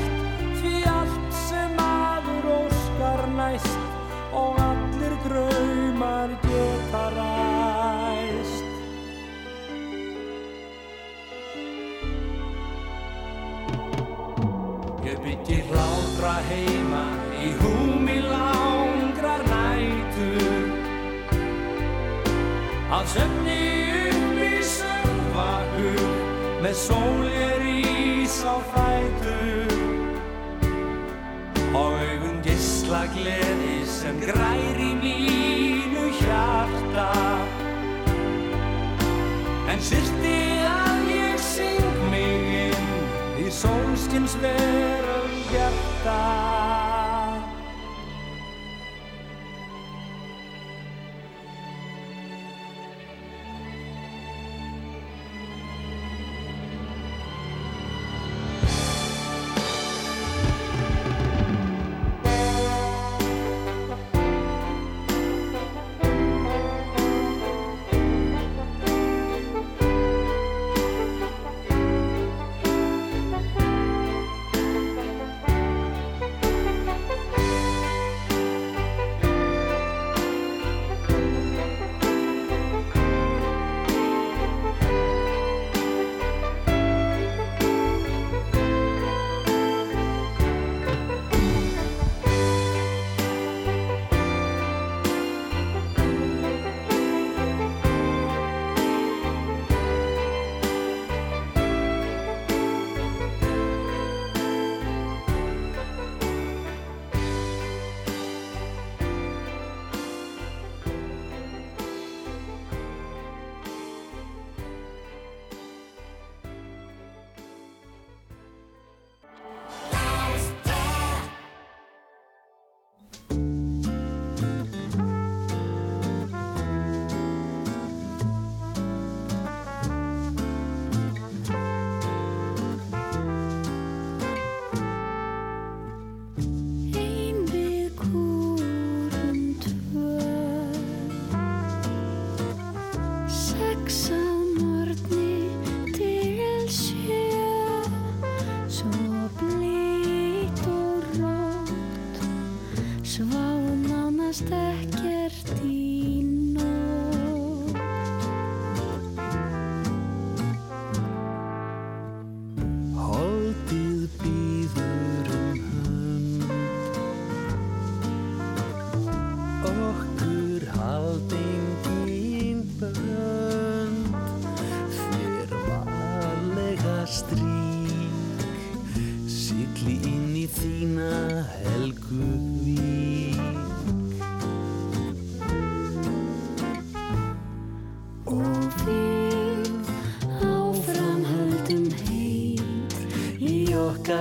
byggi hlátra heima í húmi langrar nætur. Að söfni upp í söngvahug með sól ég rís á fætur. Og augun gisla gleði sem grær í mínu hjarta. En syrti að ég syng mig inn í sólskins veröld hjarta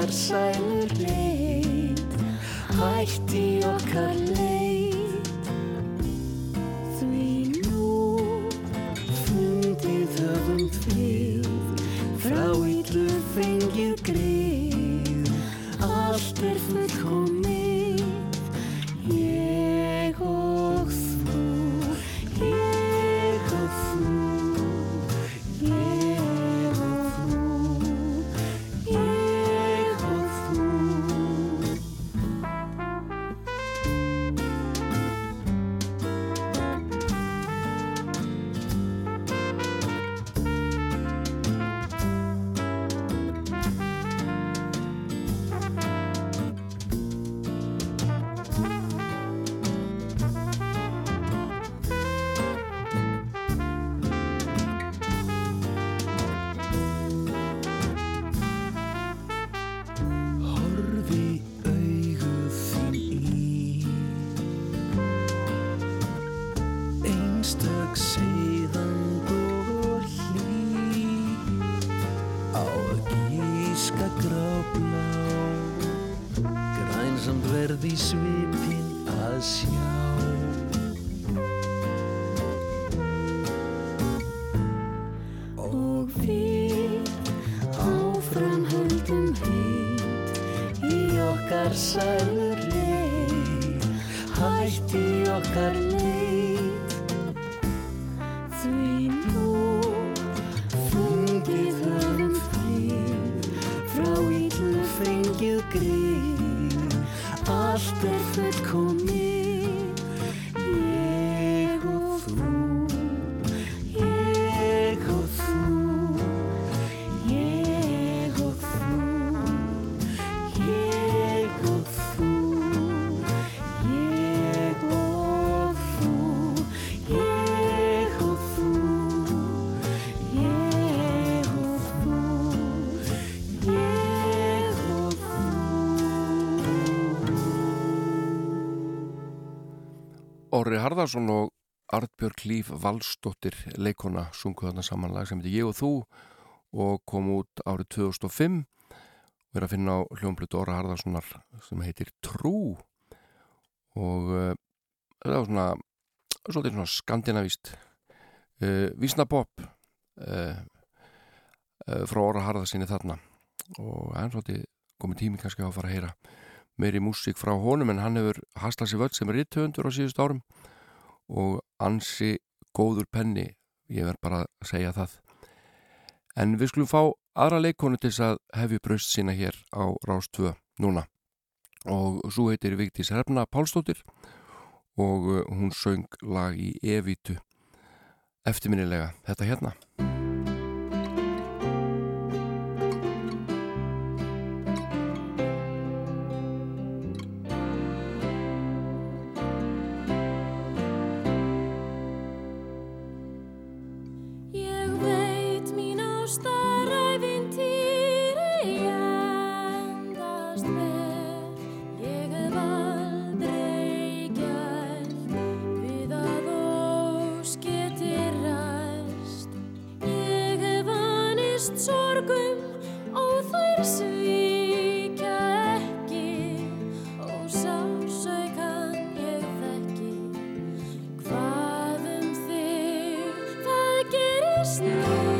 ar saimē. Orri Harðarsson og Artbjörg Líf Valsdóttir leikona sungu þarna samanlag sem heitir Ég og þú og kom út árið 2005 og er að finna á hljómblutu Orri Harðarssonar sem heitir Trú. Og uh, það var svona svolítið svona skandinavíst uh, vísnabopp uh, uh, frá Orri Harðarsinni þarna. Og hann svolítið komið tími kannski að fara að heyra meiri músík frá honum en hann hefur haslað sér völd sem er rittöfundur á síðust árum og ansi góður penni, ég verð bara að segja það. En við skulum fá aðra leikonu til þess að hefju braust sína hér á Rástvö núna og svo heitir Vigdís Hrefna Pálsdóttir og uh, hún söng lag í Evitu eftirminnilega þetta hérna. Gerist nú?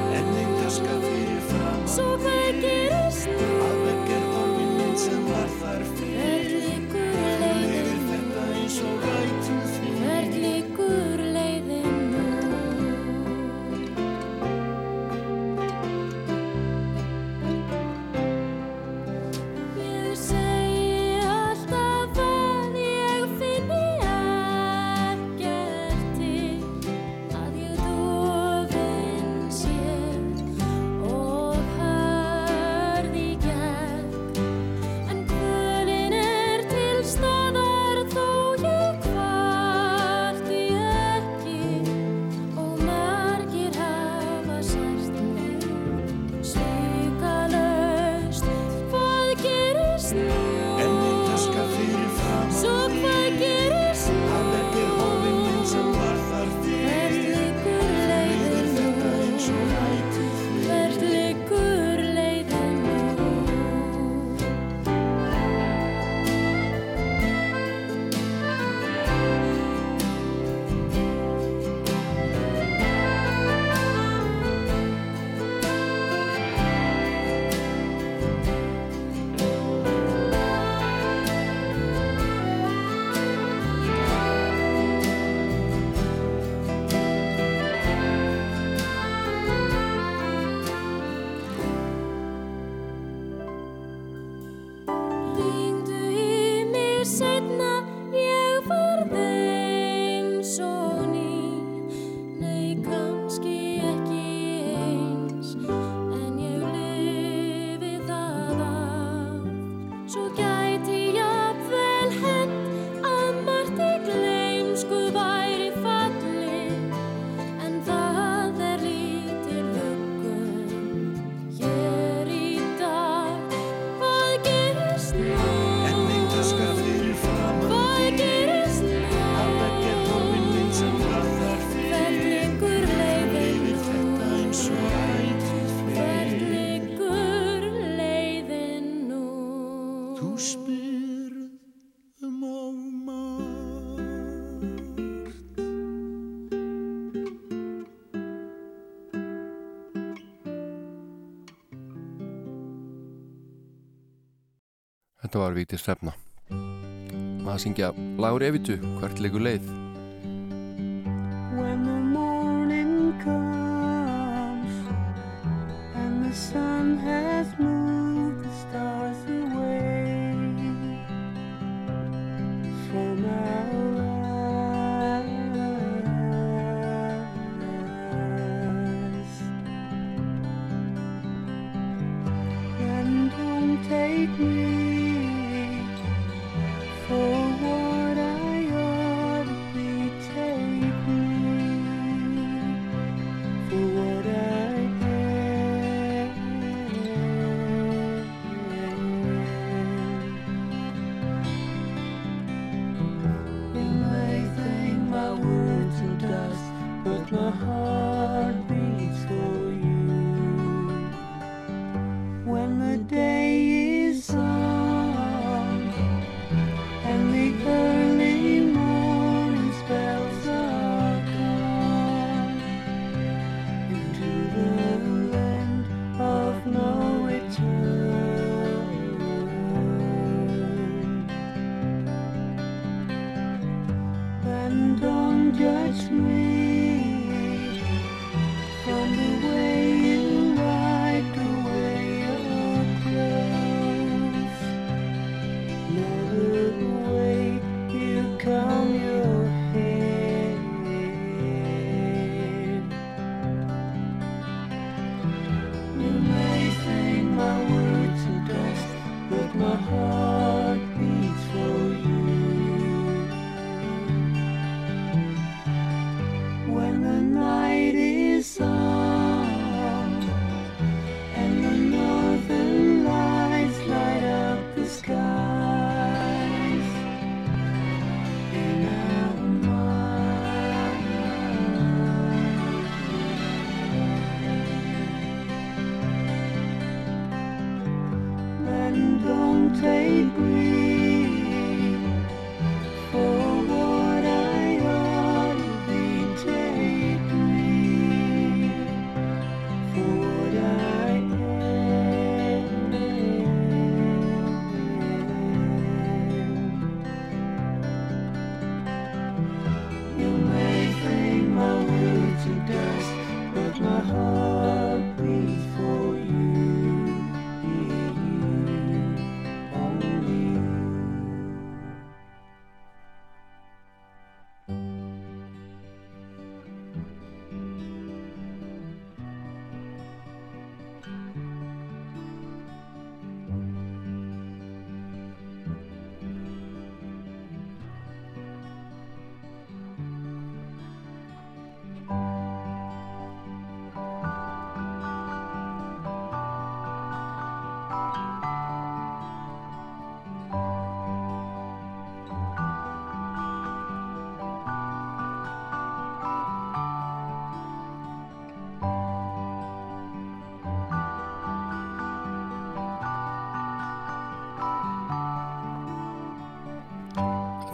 Þetta var Víti Stefna. Að syngja lagur evitu hvert leikur leið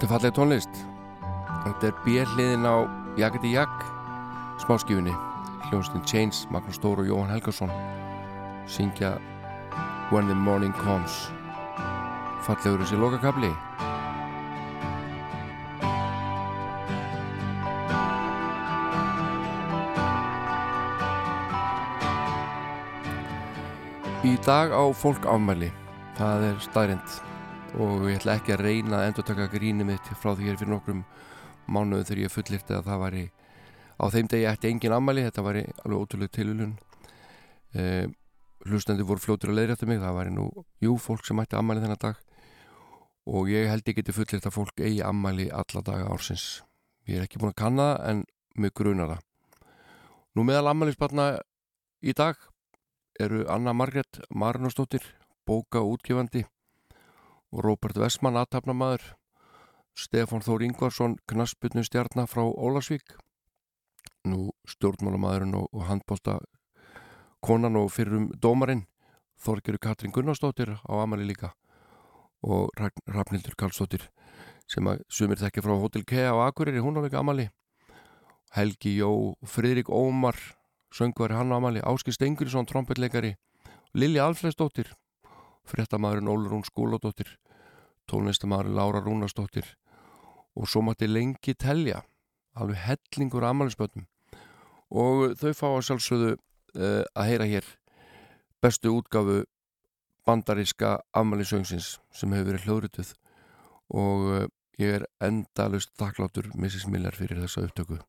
Þetta er falleg tónlist? Þetta er bérliðin á Jaketi Jak smáskífunni. Hljónstinn Chains, Magnús Stóru og Jóhann Helgason syngja When the Morning Comes. Fallegur þessi lokakabli Í dag á fólk afmæli. Það er staðrind og ég ætla ekki að reyna að endur taka gríni mitt frá því hér fyrir nokkrum mánuðu þegar ég fullirti að það væri á þeim degi ætti engin ammæli þetta væri alveg ótrúlega tilulun eh, hlustandi voru fljótur að leiðrætta mig það væri nú, jú, fólk sem ætti ammæli þennan dag. Og ég held ég geti fullirt að fólk eigi ammæli alla daga ársins. Ég er ekki búin að kanna það en mig grunar það. Nú meðal ammælisbarna í dag eru Anna Margret Marnustóttir bóka útgefandi og Róbert Vestmann aðtapnamaður Stefán Þór Ingvarsson knasputnu stjarnar frá Ólasvík nú stjórnmálamæðurinn og, og handbólta konan og fyrrum dómarinn Þorgeru Katrin Gunnarsdóttir á Amali líka og Rafnildur Karlsdóttir sem að sumir þekki frá Hotel Kea á Akureyri, hún á líka Amali Helgi Jó, Fridrik Ómar söngvari hann á Amali, Áski Stengurisson trompetleikari, Lili Alfredsdóttir fréttamaðurinn Ólurún Skúladóttir tónlistamæður Lára Rúnastóttir og svo mátti lengi telja alveg hellingur amalispötnum og þau fá að sjálfsögðu uh, að heyra hér bestu útgafu bandaríska amalisöngsins sem hefur verið hljóðrituð og uh, ég er endalust þakklátur Mrs. Miller fyrir þessa upptöku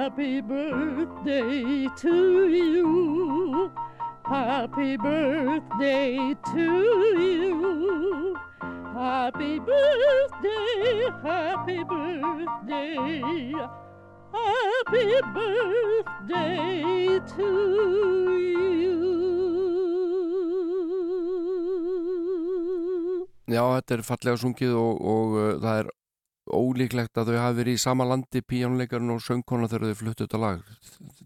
Happy birthday to you. Happy birthday to you. Happy birthday, happy birthday. Happy birthday to you. Já, þetta er fallega sungið og, og uh, það er ólíklegt að þau hafi verið í sama landi píjónleikarinn og söngkona þegar þau fluttu þetta lag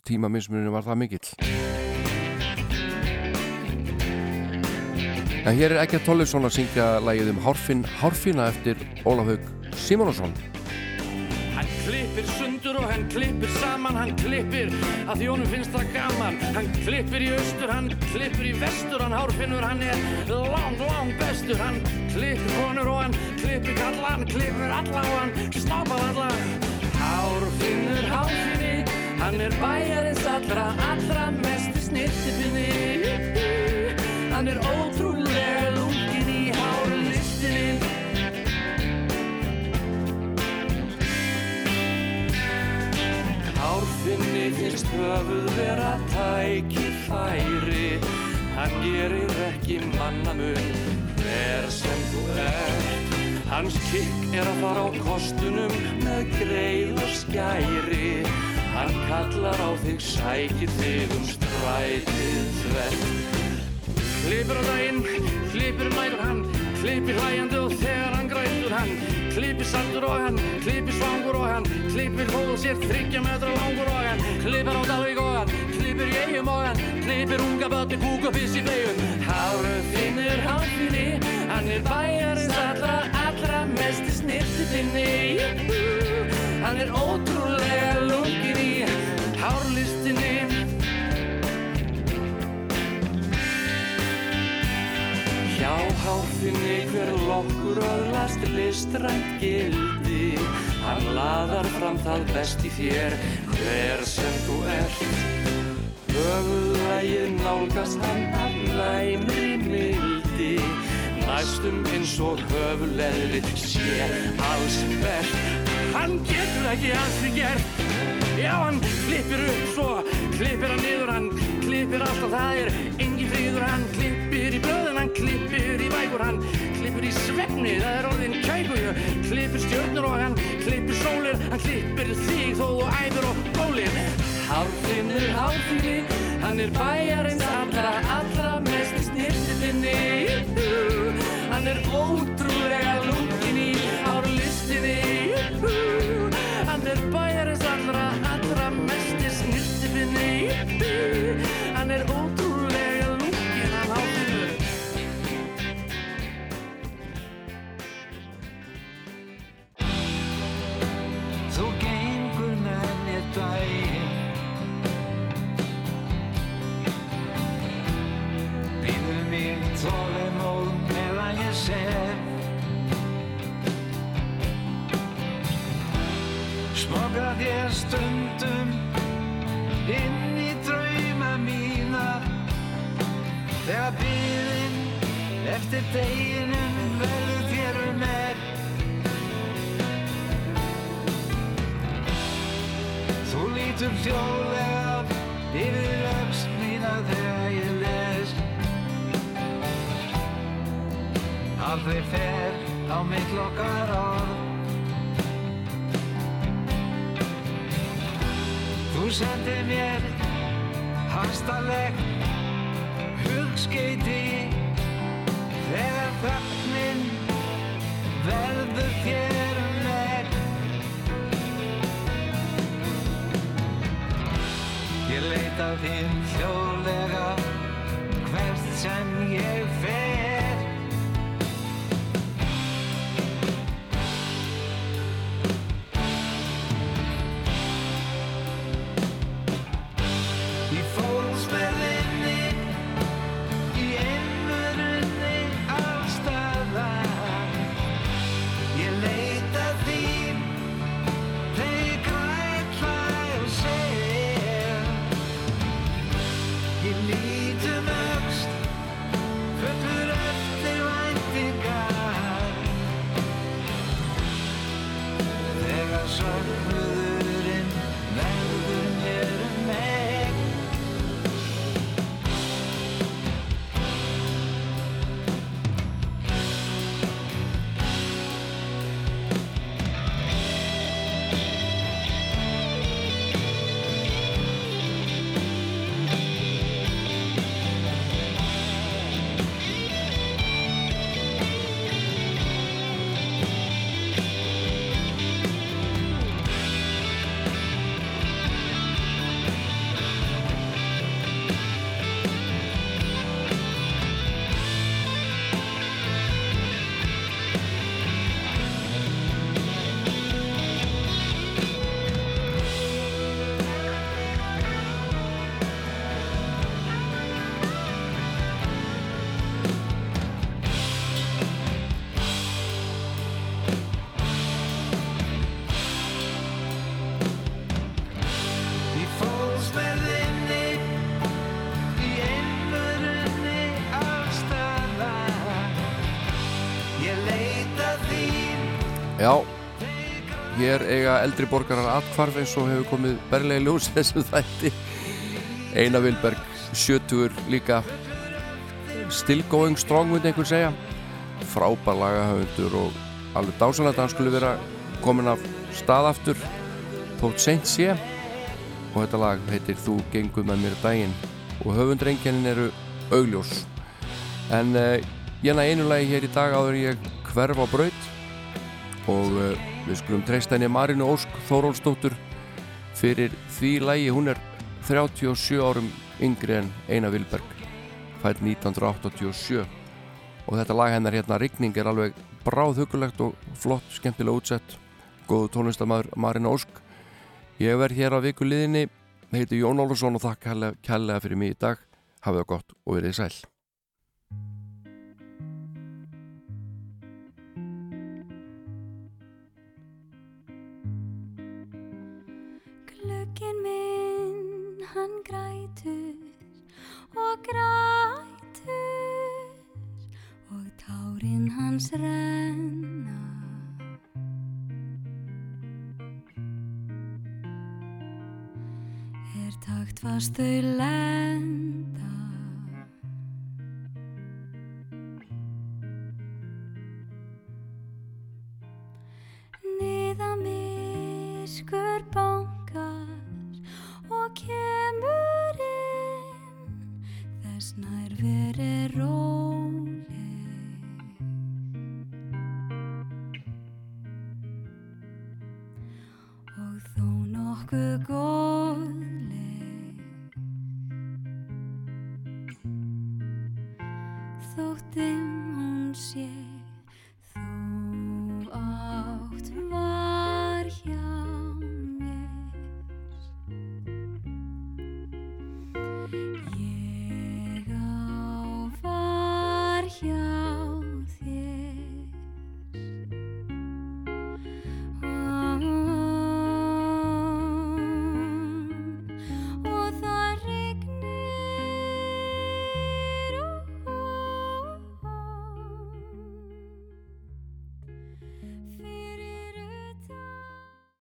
tímamismuninu var það mikill En hér er að Tollefsson að syngja lagið um Hárfinn Hárfinna eftir Ólaf Haug Simonsson Hann klippir sundur og hann klippir saman, hann klippir að því honum finnst það gaman. Hann klippir í austur, hann klippir í vestur, hann hárfinnur, hann er lang, lang bestur. Hann klippir konur og hann klippir kalla, hann klippir alla og hann stoppar alla. Hárfinnur, hárfinni, hann er bæjarins allra, allra mest snirtifinni. Hann er ótrúlega Hárfinni finnst höfuð vera tækifæri. Hann gerir ekki mannamun. Hver sem þú ert Hans kikk er að fara á kostunum með greið og skæri. Hann kallar á þig, sækir þig um strætið þvert. Klippir á daginn, klippir mætur hann, klippir hlæjandi og þegar hann grætur hann Klippir saltur og hann, klippir svangur og hann, klippir hóð sér þryggja metra langur og hann Klippir á Dalvík og hann, klippir í eigum og hann, klippir unga bötti kúk og fiss í flegum Hárfinnur, hárfinni, hann er bæjarins allra, allra mest snirtifinni Hann er ótrúlega lungin Hjá háfinni hver lokkur öðlast listrænt gildi. Hann laðar fram það best í þér hver sem þú ert. Höfuðlægið nálgast hann af næmri mildi. Næstum eins og höfuðleðri sé alls verð Hann getur ekki alls því gert. Já, hann klippir upp svo, klippir hann niður, hann klippir alltaf, það er fríður, hann klippir í blöðin, hann klippir í bækur, hann klippir í svefni, það er orðin kækur, klippir stjörnur og hann klippir sólir, hann klippir þig þó þú æfir og gólir. Hárfinnur, hárfinni, hann er bæjarins allra, allra mest snirtifinni, hann er ótrúlega eftir deginum verður þér um er. Þú lítur hljóðlega yfir öxt mína þegar ég les. Aldrei fer á mitt lokkar orð. Þú sendir mér hastalegt hugskeiti þegar þögnin verður þér um megn Ég leita þín hljóðlega hvert sem ég fer eldri borgarar atkvarf eins og hefur komið berlega í ljós þessum þætti. Einar Vilberg, sjötugur líka still going strong, myndi einhver segja. Frábær lagahöfundur og alveg dásanlega að hann skulle vera komin af stað aftur þótt seint sé og þetta lag heitir Þú gengur með mér daginn og höfundrengenin eru augljós en uh, ég næ einu lagi hér í dag áður ég hverf á braut og uh, við skulum treysta henni Marinu Ósk Þórólsdóttur fyrir því lagi. Hún er 37 árum yngri en Einar Vilberg fætt 1987 og þetta lag hennar hérna Rigning er alveg bráðhugulegt og flott, skemmtilega útsett. Góðu tónlistamæður Marina Ósk. Ég verð hér á viku liðinni heiti Jón Ólusson og þakka kærlega fyrir mig í dag. Hafið það gott og verið sæl og grætur og tárin hans renna. Er takt fast þau lenda.